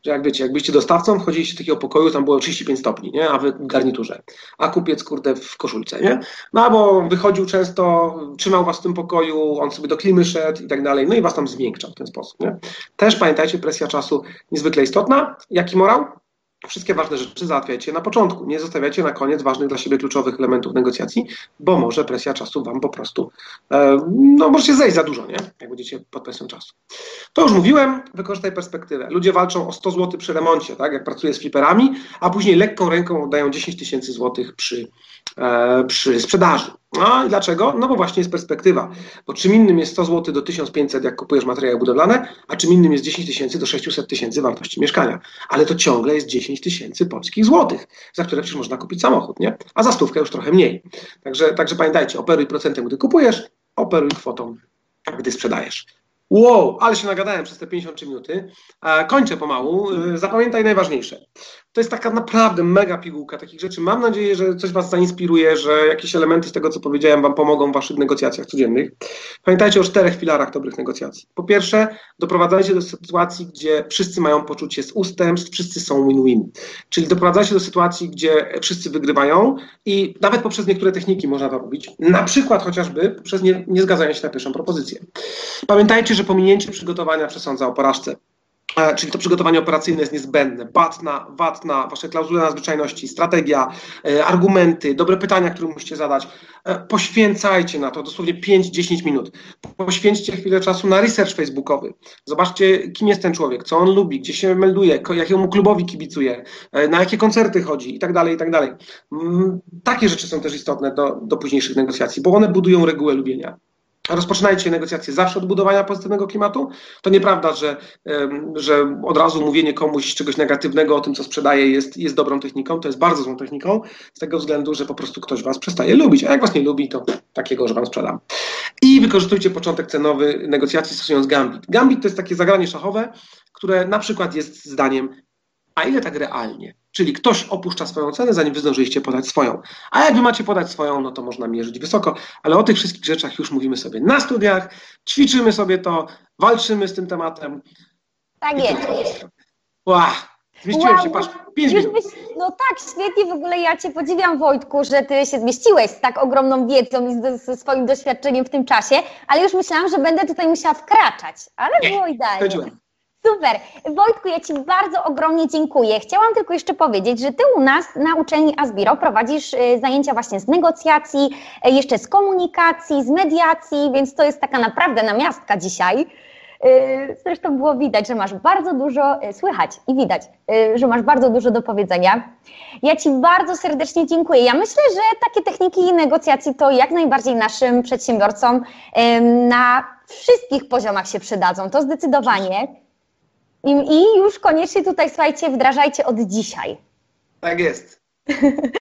Że jak wiecie, jak dostawcą, wchodziliście do takiego pokoju, tam było 35 stopni, nie? a wy w garniturze, a kupiec kurde w koszulce. Nie? No albo wychodził często, trzymał was w tym pokoju, on sobie do klimy szedł i tak dalej, no i was tam zmiękczał w ten sposób. Nie? Też pamiętajcie, presja czasu niezwykle istotna. Jaki morał? Wszystkie ważne rzeczy załatwiajcie na początku. Nie zostawiajcie na koniec ważnych dla siebie kluczowych elementów negocjacji, bo może presja czasu wam po prostu, e, no możecie zejść za dużo, nie? Jak będziecie pod presją czasu. To już mówiłem, wykorzystaj perspektywę. Ludzie walczą o 100 zł przy remoncie, tak? Jak pracuję z fliperami, a później lekką ręką oddają 10 tysięcy złotych przy, przy sprzedaży. No i dlaczego? No bo właśnie jest perspektywa. Bo czym innym jest 100 zł do 1500, jak kupujesz materiały budowlane, a czym innym jest 10 tysięcy do 600 tysięcy wartości mieszkania. Ale to ciągle jest 10 tysięcy polskich złotych, za które przecież można kupić samochód, nie? A za stówkę już trochę mniej. Także, także pamiętajcie, operuj procentem, gdy kupujesz, operuj kwotą, gdy sprzedajesz. Wow, ale się nagadałem przez te 53 minuty. Kończę pomału. Y, zapamiętaj najważniejsze. To jest taka naprawdę mega pigułka takich rzeczy. Mam nadzieję, że coś Was zainspiruje, że jakieś elementy z tego, co powiedziałem, Wam pomogą w Waszych negocjacjach codziennych. Pamiętajcie o czterech filarach dobrych negocjacji. Po pierwsze, doprowadzajcie do sytuacji, gdzie wszyscy mają poczucie z ustępstw, wszyscy są win-win. Czyli doprowadzajcie do sytuacji, gdzie wszyscy wygrywają i nawet poprzez niektóre techniki można to robić. Na przykład chociażby poprzez nie, nie zgadzanie się na pierwszą propozycję. Pamiętajcie, że pominięcie przygotowania przesądza o porażce. E, czyli to przygotowanie operacyjne jest niezbędne. VAT na, VAT na wasze klauzule nadzwyczajności, strategia, e, argumenty, dobre pytania, które musicie zadać. E, poświęcajcie na to dosłownie 5-10 minut. Poświęćcie chwilę czasu na research facebookowy. Zobaczcie, kim jest ten człowiek, co on lubi, gdzie się melduje, jakiemu klubowi kibicuje, na jakie koncerty chodzi i tak dalej, i tak dalej. Mm, takie rzeczy są też istotne do, do późniejszych negocjacji, bo one budują regułę lubienia rozpoczynajcie negocjacje zawsze od budowania pozytywnego klimatu. To nieprawda, że, że od razu mówienie komuś czegoś negatywnego o tym, co sprzedaje, jest, jest dobrą techniką. To jest bardzo złą techniką, z tego względu, że po prostu ktoś was przestaje lubić. A jak was nie lubi, to takiego, że wam sprzedam. I wykorzystujcie początek cenowy negocjacji stosując gambit. Gambit to jest takie zagranie szachowe, które na przykład jest zdaniem, a ile tak realnie? Czyli ktoś opuszcza swoją cenę, zanim wy zdążyliście podać swoją. A jak wy macie podać swoją, no to można mierzyć wysoko. Ale o tych wszystkich rzeczach już mówimy sobie na studiach, ćwiczymy sobie to, walczymy z tym tematem. Tak jest. Wow. Zmieściłem wow, się, patrz, pięć minut. Byś, no tak, świetnie, w ogóle ja Cię podziwiam Wojtku, że Ty się zmieściłeś z tak ogromną wiedzą i ze swoim doświadczeniem w tym czasie, ale już myślałam, że będę tutaj musiała wkraczać, ale Nie, było idealnie. Super. Wojtku, ja Ci bardzo ogromnie dziękuję. Chciałam tylko jeszcze powiedzieć, że Ty u nas na uczelni Asbiro prowadzisz y, zajęcia właśnie z negocjacji, y, jeszcze z komunikacji, z mediacji, więc to jest taka naprawdę namiastka dzisiaj. Y, zresztą było widać, że masz bardzo dużo, słychać i widać, że masz bardzo dużo do powiedzenia. Ja Ci bardzo serdecznie dziękuję. Ja myślę, że takie techniki negocjacji to jak najbardziej naszym przedsiębiorcom na wszystkich poziomach się przydadzą. To zdecydowanie. I, I już koniecznie tutaj, słuchajcie, wdrażajcie od dzisiaj. Tak jest.